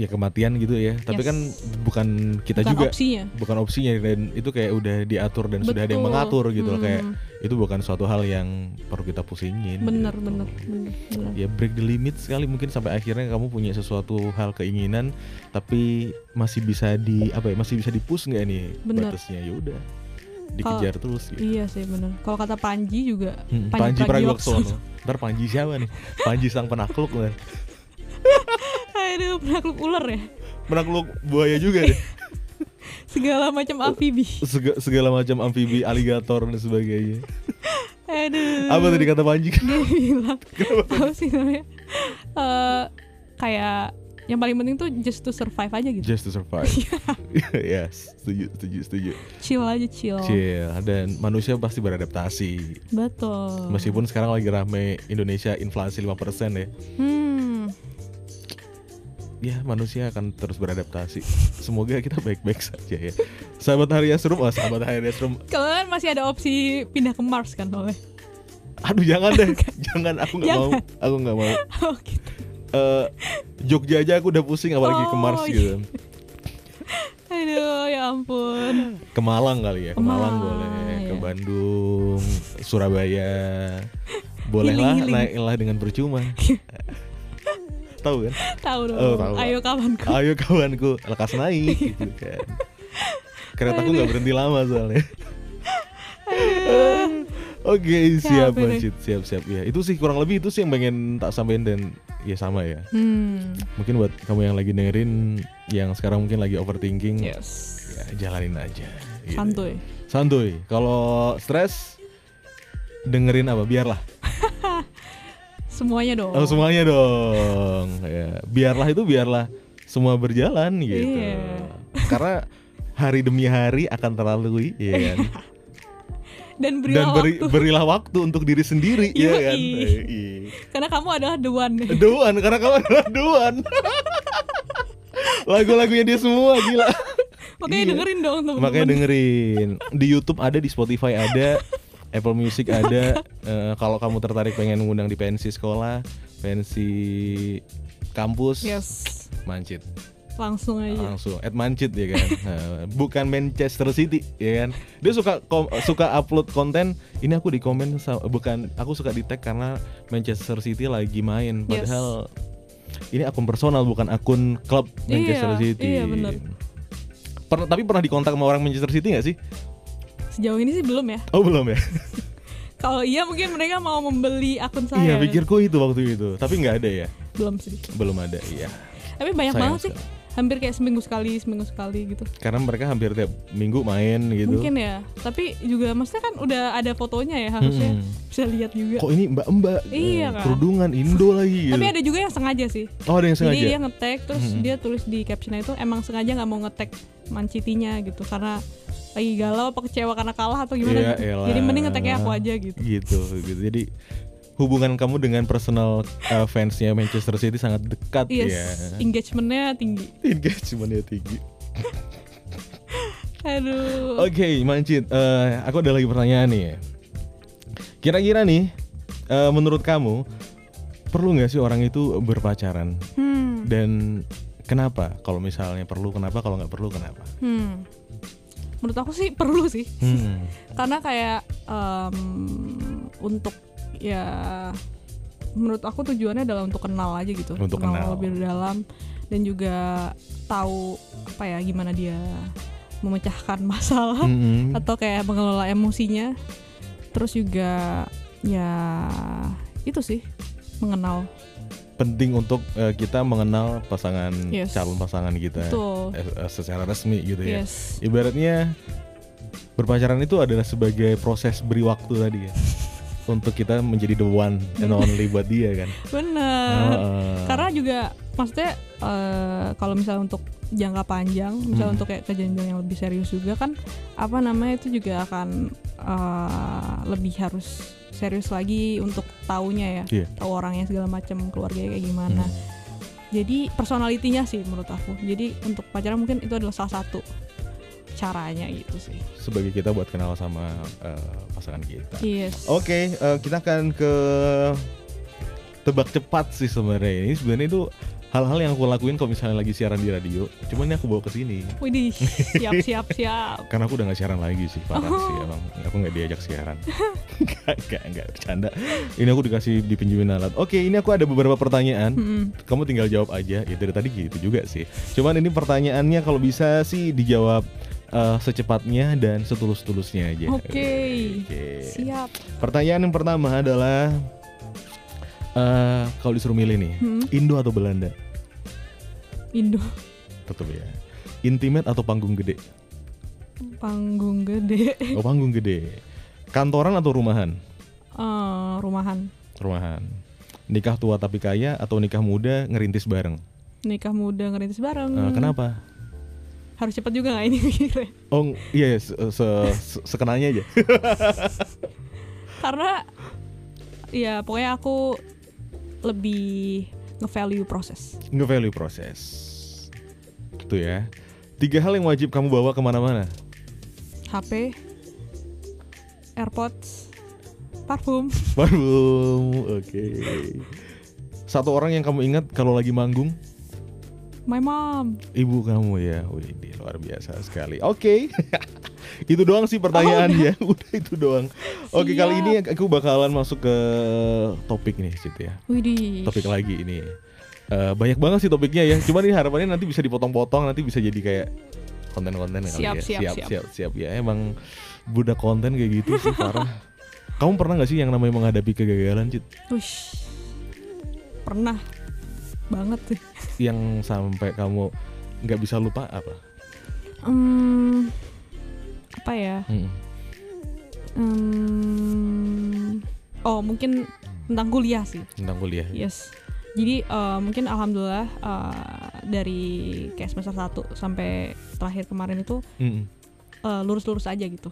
ya kematian gitu ya. Tapi Yes. kan bukan kita bukan juga opsinya bukan opsinya dan itu kayak udah diatur dan sudah ada yang Betul. mengatur gitu loh kayak Hmm, itu bukan suatu hal yang perlu kita pusingin bener gitu. bener bener bener ya break the limit sekali mungkin sampai akhirnya kamu punya sesuatu hal keinginan tapi masih bisa di apa ya masih bisa dipus nggak nih Bener. batasnya ya udah dikejar terus gitu. iya sih bener kalau kata Panji juga Hmm, Panji Panji Pragiwaksono ntar Panji siapa nih Panji sang penakluk lah aduh penakluk ular ya? Penakluk buaya juga deh. Segala macam amfibi. Sega- segala macam amfibi aligator dan sebagainya. Aduh. Apa tadi kata Panji? Dia bilang apa sih namanya? Eh, kayak yang paling penting tuh just to survive aja gitu. Just to survive. Yes setuju setuju setuju. Chill aja chill. Chill. Dan manusia pasti beradaptasi. Betul. Meskipun sekarang lagi rame Indonesia inflasi 5% ya. Hmm ya manusia akan terus beradaptasi. Semoga kita baik-baik saja ya. Sahabat hari Asrum oh sahabat hari Asrum. Kalau kan masih ada opsi pindah ke Mars kan soalnya aduh jangan deh. Jangan aku nggak mau. Aku nggak mau. Oh gitu. Eh, Jogja aja aku udah pusing apalagi ke Mars Oh, gitu. Aduh ya ampun. Ke Malang kali ya ke Malang Malang, boleh iya. ke Bandung, Surabaya. Bolehlah naiklah dengan percuma. tahu kan? Tahu dong. Oh, tahu. Ayo kawanku. Ayo kawanku, lekas naik gitu kan. Keretaku nggak berhenti lama soalnya. Oke, siap Capek deh. Macit, siap siap ya. Itu sih kurang lebih itu sih yang pengen tak sampaikan dan ya sama ya. Hmm. Mungkin buat kamu yang lagi dengerin yang sekarang mungkin lagi overthinking, Yes. ya jalanin aja. gitu. Santuy. Santuy. Kalau stres dengerin apa? Biarlah. Semuanya dong. Oh, semuanya dong. Ya, biarlah itu biarlah semua berjalan gitu. Iya. Karena hari demi hari akan terlalui, ya kan. Dan Dan berilah beri, waktu. berilah waktu untuk diri sendiri, ya kan. Iya. Karena kamu adalah the one. Duan, karena kamu adalah Duan. Lagu-lagunya dia semua gila. Makanya Iya. dengerin dong teman-teman. Makanya dengerin. Di YouTube ada, di Spotify ada, Apple Music ada. Eh, kalau kamu tertarik pengen ngundang di pensi sekolah, pensi kampus, Yes. mancit Langsung aja. langsung. At mancit ya kan. Nah, bukan Manchester City ya kan. Dia suka kom- suka upload konten. Ini aku di komen bukan aku suka di tag karena Manchester City lagi main. Yes. Padahal ini akun personal bukan akun klub Manchester Iya, City. iya, bener. Pernah tapi pernah dikontak sama orang Manchester City gak sih? Sejauh ini sih belum ya. Oh belum ya? Kalau iya mungkin mereka mau membeli akun saya. Iya pikirku itu waktu itu Tapi nggak ada ya Belum sih. Belum ada iya Tapi banyak Sayang banget sih. sekali. Hampir kayak seminggu sekali, seminggu sekali gitu. Karena mereka hampir tiap minggu main gitu Mungkin ya. Tapi juga maksudnya kan udah ada fotonya ya harusnya Mm-mm. bisa lihat juga. Kok ini mbak-mbak Iya, eh, kan? Kerudungan Indo lagi gitu. Tapi ada juga yang sengaja sih. Oh ada yang sengaja Jadi dia nge-tag terus Mm-mm. dia tulis di captionnya itu emang sengaja nggak mau nge-tag mancitinya gitu karena lagi galau apa kecewa karena kalah atau gimana Iya, gitu. elah. Jadi mending nge-tagnya aku aja gitu. gitu gitu jadi hubungan kamu dengan personal uh, fansnya Manchester City sangat dekat Yes, ya engagementnya tinggi. engagementnya tinggi Aduh. oke Mancit eh, aku ada lagi pertanyaan nih kira-kira nih eh, menurut kamu perlu nggak sih orang itu berpacaran Hmm. dan kenapa kalau misalnya perlu kenapa kalau nggak perlu kenapa Hmm. Menurut aku sih perlu sih. hmm. Karena kayak em, untuk ya menurut aku tujuannya adalah untuk kenal aja gitu. Untuk kenal. lebih dalam dan juga tahu apa ya gimana dia memecahkan masalah Mm-mm. atau kayak mengelola emosinya. Terus juga ya itu sih mengenal. Penting untuk eh, kita mengenal pasangan Yes. calon pasangan kita Betul. eh, eh, secara resmi gitu ya Yes. ibaratnya berpacaran itu adalah sebagai proses beri waktu tadi ya untuk kita menjadi the one and only buat dia kan Bener. Heeh. Karena juga maksudnya eh, kalau misalnya untuk jangka panjang, misalnya Hmm. untuk kayak kejadian yang lebih serius juga kan apa namanya itu juga akan eh, lebih harus serius lagi untuk taunya ya, Iya. tahu orangnya segala macam, keluarganya kayak gimana. Hmm. Jadi personalitinya sih menurut aku. Jadi untuk pacaran mungkin itu adalah salah satu caranya gitu sih. sebagai kita buat kenal sama eh, pasangan kita Yes. oke eh, kita akan ke tebak cepat sih sebenarnya ini sebenarnya itu hal-hal yang aku lakuin kalau misalnya lagi siaran di radio cuman ini aku bawa ke sini Widih, siap siap siap. karena aku udah gak siaran lagi sih parah Oh. sih emang aku nggak diajak siaran nggak nggak nggak bercanda ini aku dikasih dipinjemin alat oke ini aku ada beberapa pertanyaan Mm-mm. kamu tinggal jawab aja ya dari tadi gitu juga sih cuman ini pertanyaannya kalau bisa sih dijawab eh, secepatnya dan setulus-tulusnya aja Oke. Oke. Siap. pertanyaan yang pertama adalah eh kalau disuruh milih nih Hmm. Indo atau Belanda? Indo. Tetap ya. Intimate atau panggung gede? Panggung gede. oh panggung gede. Kantoran atau rumahan? Eh, rumahan. Rumahan. Nikah tua tapi kaya atau nikah muda ngerintis bareng? Nikah muda ngerintis bareng. Eh, kenapa? Harus cepat juga nggak ini mikirnya? Oh iya se se- se- sekenanya aja. Karena ya pokoknya aku lebih nge-value proses. Nge-value proses. Gitu ya. Tiga hal yang wajib kamu bawa ke mana-mana. HP AirPods parfum. Parfum oke. Satu orang yang kamu ingat kalau lagi manggung? My mom. Ibu kamu ya. Wih luar biasa sekali. Oke itu doang sih pertanyaannya. udah. itu doang. Oke, kali ini aku bakalan masuk ke topik nih, Cit ya. Widih. Topik lagi ini. Eh, banyak banget sih topiknya ya. Cuman ini harapannya nanti bisa dipotong-potong, nanti bisa jadi kayak konten-konten kali Siap, ya. siap, siap, siap. siap, siap. Ya emang budak konten kayak gitu sih parah. Kamu pernah gak sih yang namanya menghadapi kegagalan, Cit? Wish. Pernah banget sih. Yang sampai kamu nggak bisa lupa apa? Hmm, apa ya? Hmm. Hmm, oh mungkin tentang kuliah sih. Tentang kuliah. Yes. Jadi eh, mungkin alhamdulillah eh, dari kayak semester 1 sampai terakhir kemarin itu Mm-mm. eh, lurus-lurus aja gitu.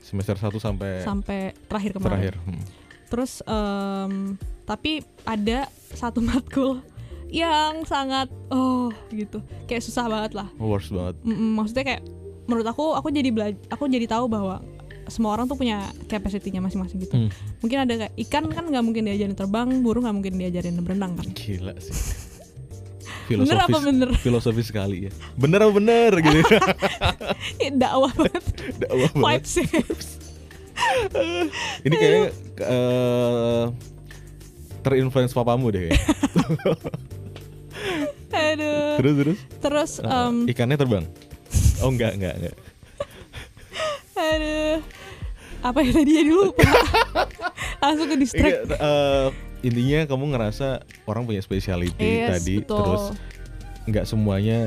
Semester 1 sampai Sampai terakhir kemarin. terakhir. Hmm. Terus em, tapi ada satu matkul yang sangat oh gitu. Kayak susah banget lah. Worst banget. Mm-mm, maksudnya kayak menurut aku aku jadi bela- aku jadi tahu bahwa semua orang tuh punya capacity-nya masing-masing gitu. Hmm. Mungkin ada kayak ikan kan nggak mungkin diajarin terbang, burung nggak mungkin diajarin berenang kan. Gila sih. Bener apa Filosofis, bener? filosofis sekali ya. Bener apa bener gitu. Dakwah banget, Dakwah banget. vibes ya. Ini kayaknya eh, terinfluence papamu deh. Aduh. Terus terus. Terus em, ikannya terbang. Oh enggak enggak enggak. aduh. Apa ya tadi jadi lupa. Langsung ke Iya, distract. eh, intinya kamu ngerasa orang punya speciality Yes, tadi betul. terus nggak semuanya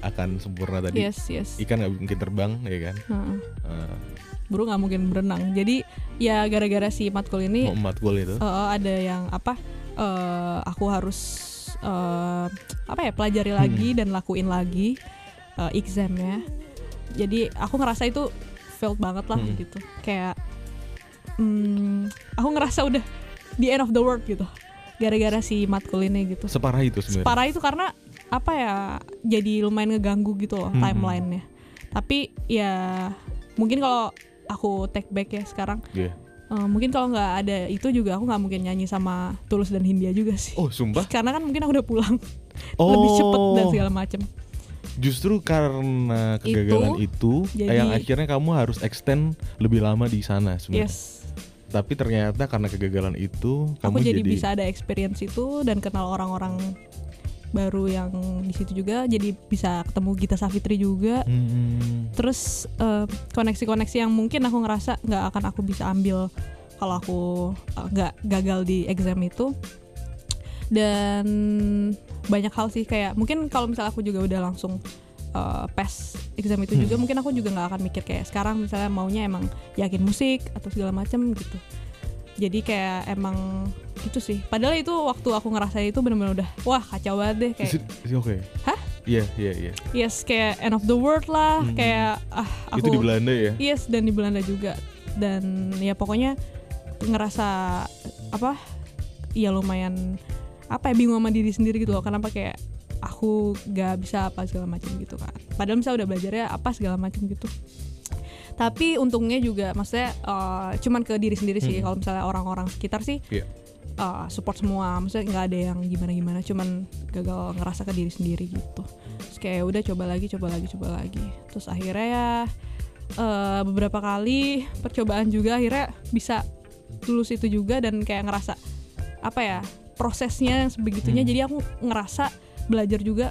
akan sempurna tadi. Yes, yes. Ikan nggak mungkin terbang ya kan. Heeh. Eh, Burung nggak mungkin berenang. Jadi ya gara-gara si matkul ini emat gol itu. eh, ada yang apa eh, aku harus eh, apa ya pelajari Hmm. lagi dan lakuin lagi eh, examnya jadi aku ngerasa itu failed banget lah Hmm. gitu kayak hmm, aku ngerasa udah the end of the world gitu gara-gara si matkul ini gitu Separah itu sebenarnya. parah itu karena apa ya jadi lumayan ngeganggu gitu loh Hmm. timelinenya tapi ya mungkin kalau aku take back ya sekarang Iya. Eh, mungkin kalau nggak ada itu juga aku nggak mungkin nyanyi sama Tulus dan Hindia juga sih. Oh sumpah. Karena kan mungkin aku udah pulang Oh. lebih cepet dan segala macem. Justru karena kegagalan itu, jadi- yang akhirnya kamu harus extend lebih lama di sana sebenarnya. Yes, Tapi ternyata karena kegagalan itu aku kamu jadi, bisa ada experience itu dan kenal orang-orang baru yang di situ juga. Jadi bisa ketemu Gita Savitri juga. Hmm, Terus eh, koneksi-koneksi yang mungkin aku ngerasa nggak akan aku bisa ambil kalau aku eh, nggak gagal di exam itu. Dan banyak hal sih kayak mungkin kalau misalnya aku juga udah langsung eh, pass exam itu juga mungkin aku juga nggak akan mikir kayak sekarang misalnya maunya emang yakin musik atau segala macam gitu. Jadi kayak emang itu sih. Padahal itu waktu aku ngerasain itu bener-bener udah wah kacau banget deh kayak okay? Hah? Iya, iya, iya. yes kayak end of the world lah Hmm. kayak ah aku Itu di Belanda ya? Yes dan di Belanda juga dan ya pokoknya ngerasa apa ya lumayan apa ya bingung sama diri sendiri gitu loh. Kenapa kayak aku gak bisa apa segala macam gitu kan. Padahal misalnya udah belajarnya apa segala macam gitu. Tapi untungnya juga maksudnya eh, cuman ke diri sendiri sih. Hmm. kalau misalnya orang-orang sekitar sih Iya. eh, support semua. Maksudnya nggak ada yang gimana-gimana cuman gagal ngerasa ke diri sendiri gitu. Terus kayak udah coba lagi coba lagi coba lagi. Terus akhirnya ya eh, beberapa kali percobaan juga akhirnya bisa lulus itu juga dan kayak ngerasa apa ya prosesnya yang sebegitunya Hmm. jadi aku ngerasa belajar juga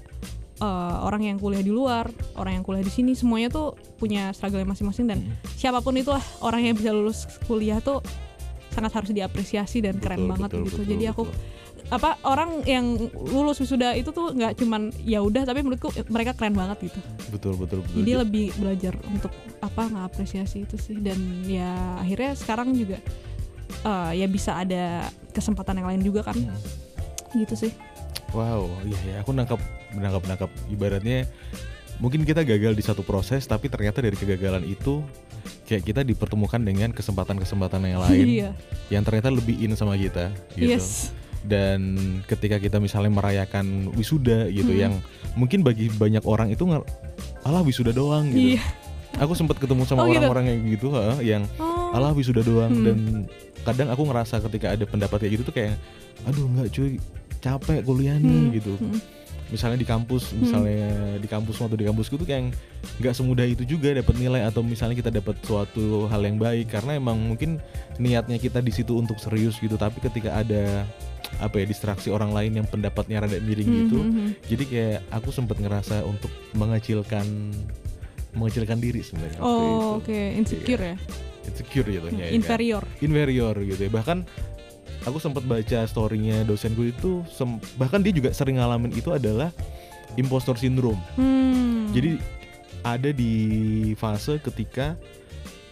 eh, orang yang kuliah di luar orang yang kuliah di sini semuanya tuh punya struggle masing-masing dan Hmm. siapa pun itu lah orang yang bisa lulus kuliah tuh sangat harus diapresiasi dan keren Betul, banget betul, gitu betul, jadi aku betul. apa orang yang lulus wisuda itu tuh nggak cuman ya udah tapi menurutku mereka keren banget gitu Betul, betul, betul. jadi lebih belajar untuk apa ngapresiasi itu sih dan ya akhirnya sekarang juga eh, ya bisa ada kesempatan yang lain juga kan Hmm. gitu sih Wow, iya ya, aku nangkap menangkap nangkap ibaratnya mungkin kita gagal di satu proses tapi ternyata dari kegagalan itu kayak kita dipertemukan dengan kesempatan-kesempatan yang lain iya yang ternyata lebih in sama kita gitu. yes Dan ketika kita misalnya merayakan wisuda gitu Hmm. yang mungkin bagi banyak orang itu alah wisuda doang gitu. iya Aku sempat ketemu sama Oh, gitu? orang-orang yang gitu, ha, yang oh, alah wisuda doang Hmm. dan kadang aku ngerasa ketika ada pendapat kayak gitu tuh kayak aduh nggak cuy capek kuliah nih Hmm, gitu hmm. misalnya di kampus misalnya di kampus atau di kampusku tuh kayak nggak semudah itu juga dapat nilai atau misalnya kita dapat suatu hal yang baik karena emang mungkin niatnya kita di situ untuk serius gitu tapi ketika ada apa ya distraksi orang lain yang pendapatnya rada miring Hmm, gitu hmm, hmm. jadi kayak aku sempat ngerasa untuk mengecilkan mengecilkan diri sebenarnya. Oh oke insecure ya, insecure gitu ya, kan? inferior. inferior gitu ya bahkan aku sempat baca storynya dosenku itu bahkan dia juga sering ngalamin itu adalah impostor syndrome Hmm. jadi ada di fase ketika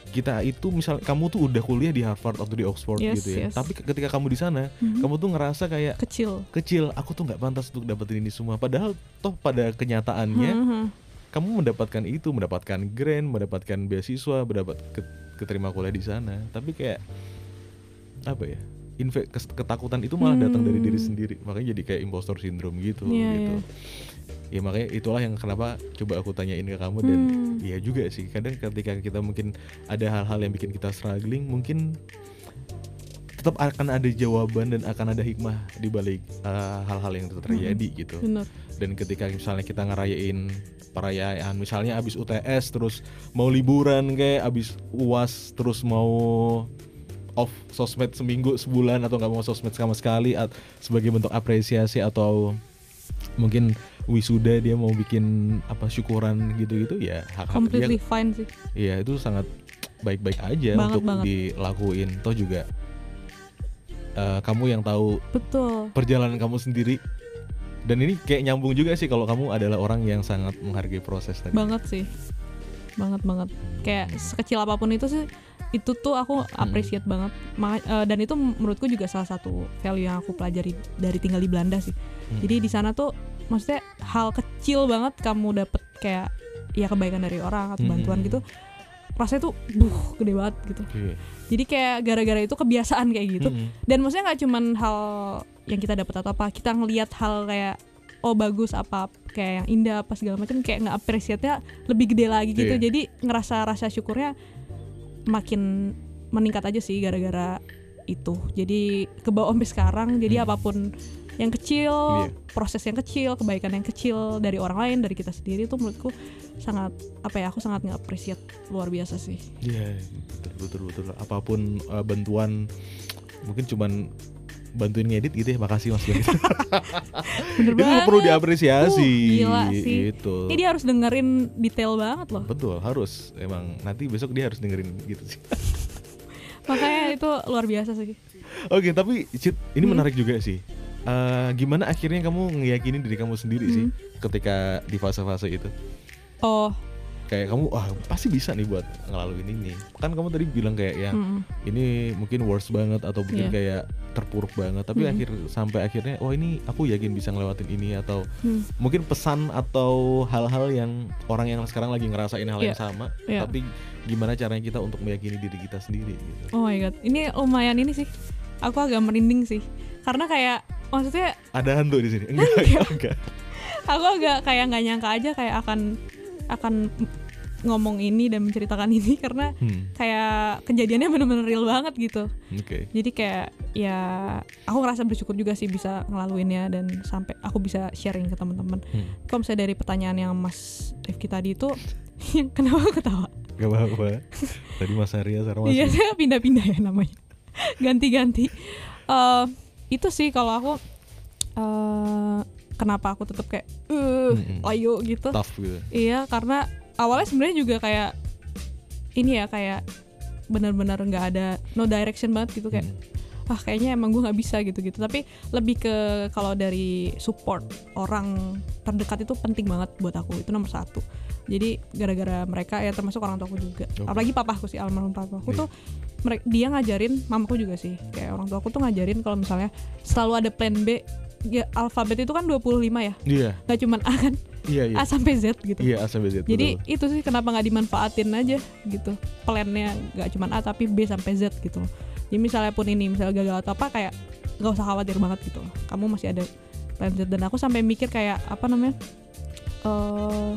kita itu misal kamu tuh udah kuliah di Harvard atau di Oxford Yes, gitu ya yes. tapi ketika kamu di sana Mhm. kamu tuh ngerasa kayak kecil. kecil aku tuh nggak pantas untuk dapetin ini semua padahal toh pada kenyataannya Mhm. Kamu mendapatkan itu mendapatkan grant mendapatkan beasiswa mendapat ke- keterima kuliah di sana. Tapi kayak apa ya inve- ketakutan itu malah datang dari diri Hmm. sendiri. Makanya jadi kayak impostor syndrome gitu Iya, gitu. ya makanya itulah yang kenapa coba aku tanyain ke kamu dan Hmm. ya juga sih. Kadang ketika kita mungkin ada hal-hal yang bikin kita struggling mungkin tetap akan ada jawaban dan akan ada hikmah di balik uh, hal-hal yang terjadi gitu. Bener. dan ketika misalnya kita ngerayain perayaan misalnya abis UTS terus mau liburan kayak abis uas terus mau off sosmed seminggu sebulan atau nggak mau sosmed sama sekali at- sebagai bentuk apresiasi atau mungkin wisuda dia mau bikin apa syukuran gitu-gitu ya hak hak dia Completely fine sih. Iya itu sangat baik-baik aja Banget, untuk banget. dilakuin. Toh juga eh, kamu yang tahu Betul. perjalanan kamu sendiri. Dan ini kayak nyambung juga sih kalau kamu adalah orang yang sangat menghargai proses tadi. Banget sih. Banget banget. Kayak sekecil apa pun itu sih itu tuh aku appreciate banget Ma- eh, dan itu menurutku juga salah satu value yang aku pelajari dari tinggal di Belanda sih Hmm. jadi di sana tuh maksudnya hal kecil banget kamu dapet kayak ya kebaikan dari orang atau bantuan Hmm. gitu rasanya tuh buh gede banget gitu Oke. jadi kayak gara-gara itu kebiasaan kayak gitu Mm-mm. dan maksudnya nggak cuman hal yang kita dapat atau apa kita ngelihat hal kayak oh bagus apa kayak yang indah apa segala macam kayak nggak appreciate-nya lebih gede lagi gitu Iya. jadi ngerasa rasa syukurnya makin meningkat aja sih gara-gara itu jadi ke bawah sampai sekarang jadi Hmm. apa pun yang kecil Iya. proses yang kecil kebaikan yang kecil dari orang lain dari kita sendiri itu menurutku sangat apa ya aku sangat nge-appreciate luar biasa sih Iya, betul betul betul. Apa pun eh, bantuan mungkin cuman bantuin ngedit gitu ya. Makasih Mas bener itu banget perlu diapresiasi. Uh, gila sih. Gitu. ini dia harus dengerin detail banget loh Betul, harus. Emang nanti besok dia harus dengerin gitu sih. makanya itu luar biasa sih Oke, tapi Cid, ini Hmm. menarik juga sih. Eh, gimana akhirnya kamu ngeyakinin diri kamu sendiri sih Hmm. ketika di fase-fase itu? oh Kayak kamu, wah pasti bisa nih buat ngelaluin ini. Kan kamu tadi bilang kayak ya mm, ini mungkin worst banget atau mungkin Iya. kayak terpuruk banget. Tapi Hmm. akhir sampai akhirnya, wah ini aku yakin bisa ngelewatin ini atau hmm, mungkin pesan atau hal-hal yang orang yang sekarang lagi ngerasain hal yang Iya. sama. Iya. Tapi gimana caranya kita untuk meyakini diri kita sendiri? Gitu. oh my god ini lumayan ini sih aku agak merinding sih karena kayak maksudnya Ada hantu di sini? Enggak, enggak. aku agak kayak nggak nyangka aja kayak akan akan ngomong ini dan menceritakan ini karena Hmm, kayak kejadiannya bener-bener real banget gitu Oke. jadi kayak ya aku ngerasa bersyukur juga sih bisa ngelaluinnya dan sampai aku bisa sharing ke teman-teman Hmm. kalau misalnya dari pertanyaan yang Mas Rifki tadi itu kenapa ketawa Gak apa-apa. Tadi Mas Arya sekarang Mas Iya, saya pindah-pindah ya namanya. Ganti-ganti. Eh, itu sih kalau aku eh kenapa aku tetap kayak eh Mm-mm. ayo gitu. Tough gitu. Iya, karena awalnya sebenarnya juga kayak ini ya kayak benar-benar nggak ada no direction banget gitu kayak Hmm. ah kayaknya emang gue nggak bisa gitu-gitu tapi lebih ke kalau dari support orang terdekat itu penting banget buat aku itu nomor satu jadi gara-gara mereka ya termasuk orang tuaku juga Oke. apalagi papaku sih almarhum papaku Iya. tuh mereka dia ngajarin mamaku juga sih kayak orang tuaku tuh ngajarin kalau misalnya selalu ada plan B ya alfabet itu kan 25 ya Iya, nggak cuman A kan iya, iya. A sampai Z gitu Iya, A sampai Z. jadi betul. itu sih kenapa nggak dimanfaatin aja gitu plannya nggak cuma A tapi B sampai Z gitu jadi misalnya pun ini misalnya gagal atau apa kayak nggak usah khawatir banget gitu kamu masih ada plan Z dan aku sampai mikir kayak apa namanya eh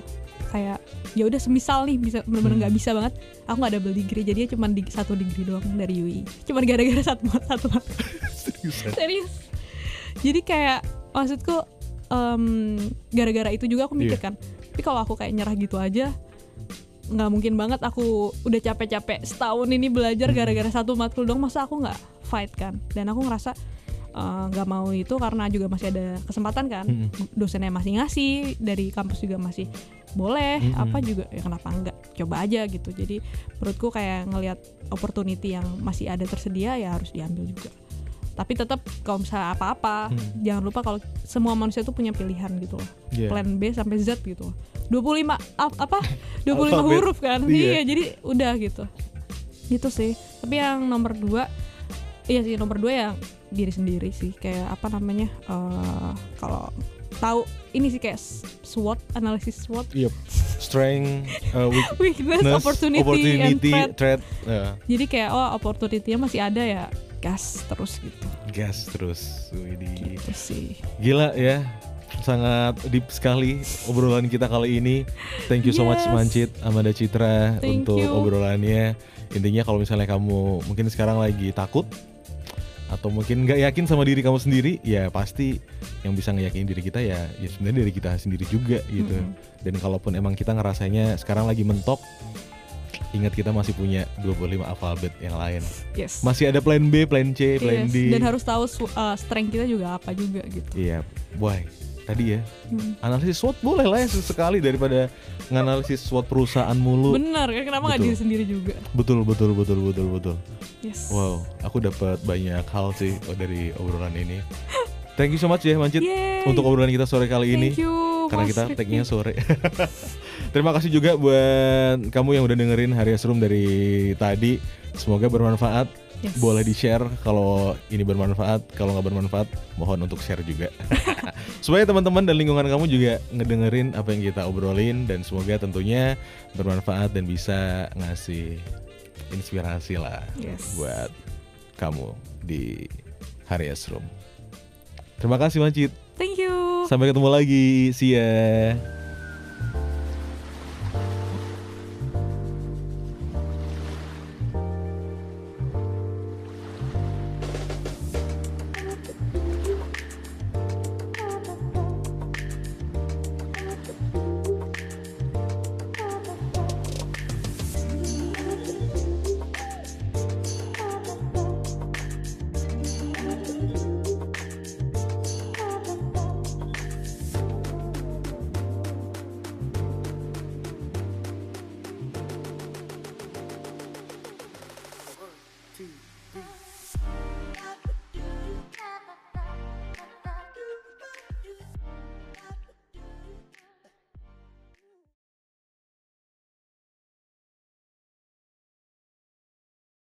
kayak ya udah semisal nih bisa benar-benar nggak Hmm. bisa banget aku nggak double degree jadi cuma di satu degree doang dari UI cuma gara-gara satu satu Seriusan. serius jadi kayak maksudku em, gara-gara itu juga aku mikir Iya. kan tapi kalau aku kayak nyerah gitu aja nggak mungkin banget aku udah capek-capek setahun ini belajar Hmm. gara-gara satu matkul dong masa aku nggak fight kan dan aku ngerasa eh, nggak mau itu karena juga masih ada kesempatan kan Mm-mm. dosennya masih ngasih dari kampus juga masih boleh Mm-mm. apa juga ya kenapa enggak coba aja gitu jadi menurutku kayak ngelihat opportunity yang masih ada tersedia ya harus diambil juga tapi tetap kalau misalnya apa-apa Hmm. jangan lupa kalau semua manusia itu punya pilihan gitu loh. Iya. plan B sampai Z gitu loh. 25 ap- apa? 25 Alfabet. huruf kan? Iya. iya jadi udah gitu. Itu sih. Tapi yang nomor dua iya sih nomor dua yang diri sendiri sih. Kayak apa namanya eh, kalau tahu ini sih kayak SWOT analisis SWOT. Yep. Strength, uh, weakness, weakness, opportunity, and opportunity, threat. threat, uh, jadi kayak oh opportunity-nya masih ada ya gas terus gitu gas terus. Widih. gitu sih Gila ya, sangat deep sekali obrolan kita kali ini. Thank you so much. Mancit, Amanda Citra Thank untuk you. obrolannya. Intinya kalau misalnya kamu mungkin sekarang lagi takut atau mungkin nggak yakin sama diri kamu sendiri, ya pasti yang bisa ngeyakinin diri kita ya, ya sebenarnya dari kita sendiri juga gitu. Mm-mm. Dan kalaupun emang kita ngerasanya sekarang lagi mentok, ingat kita masih punya 25 alfabet yang lain. yes Masih ada plan B, plan C, plan Yes, D. dan harus tahu uh, strength kita juga apa juga gitu Iya, boy. Tadi ya, Hmm. analisis SWOT boleh lah ya sesekali daripada nganalisis SWOT perusahaan mulu. bener ya kenapa nggak diri sendiri juga Betul, betul, betul, betul, betul. yes Wow, aku dapat banyak hal sih dari obrolan ini. Thank you so much ya Mancit Yay. untuk obrolan kita sore kali ini. Thank you, Karena Mas kita tag-nya sore. Terima kasih juga buat kamu yang udah dengerin Harias Room dari tadi. Semoga bermanfaat. Yes. Boleh di-share kalau ini bermanfaat. Kalau nggak bermanfaat, mohon untuk share juga. Supaya teman-teman dan lingkungan kamu juga ngedengerin apa yang kita obrolin dan semoga tentunya bermanfaat dan bisa ngasih inspirasi lah Yes. buat kamu di Harias Room. Terima kasih Mancit. Thank you. Sampai ketemu lagi. See ya.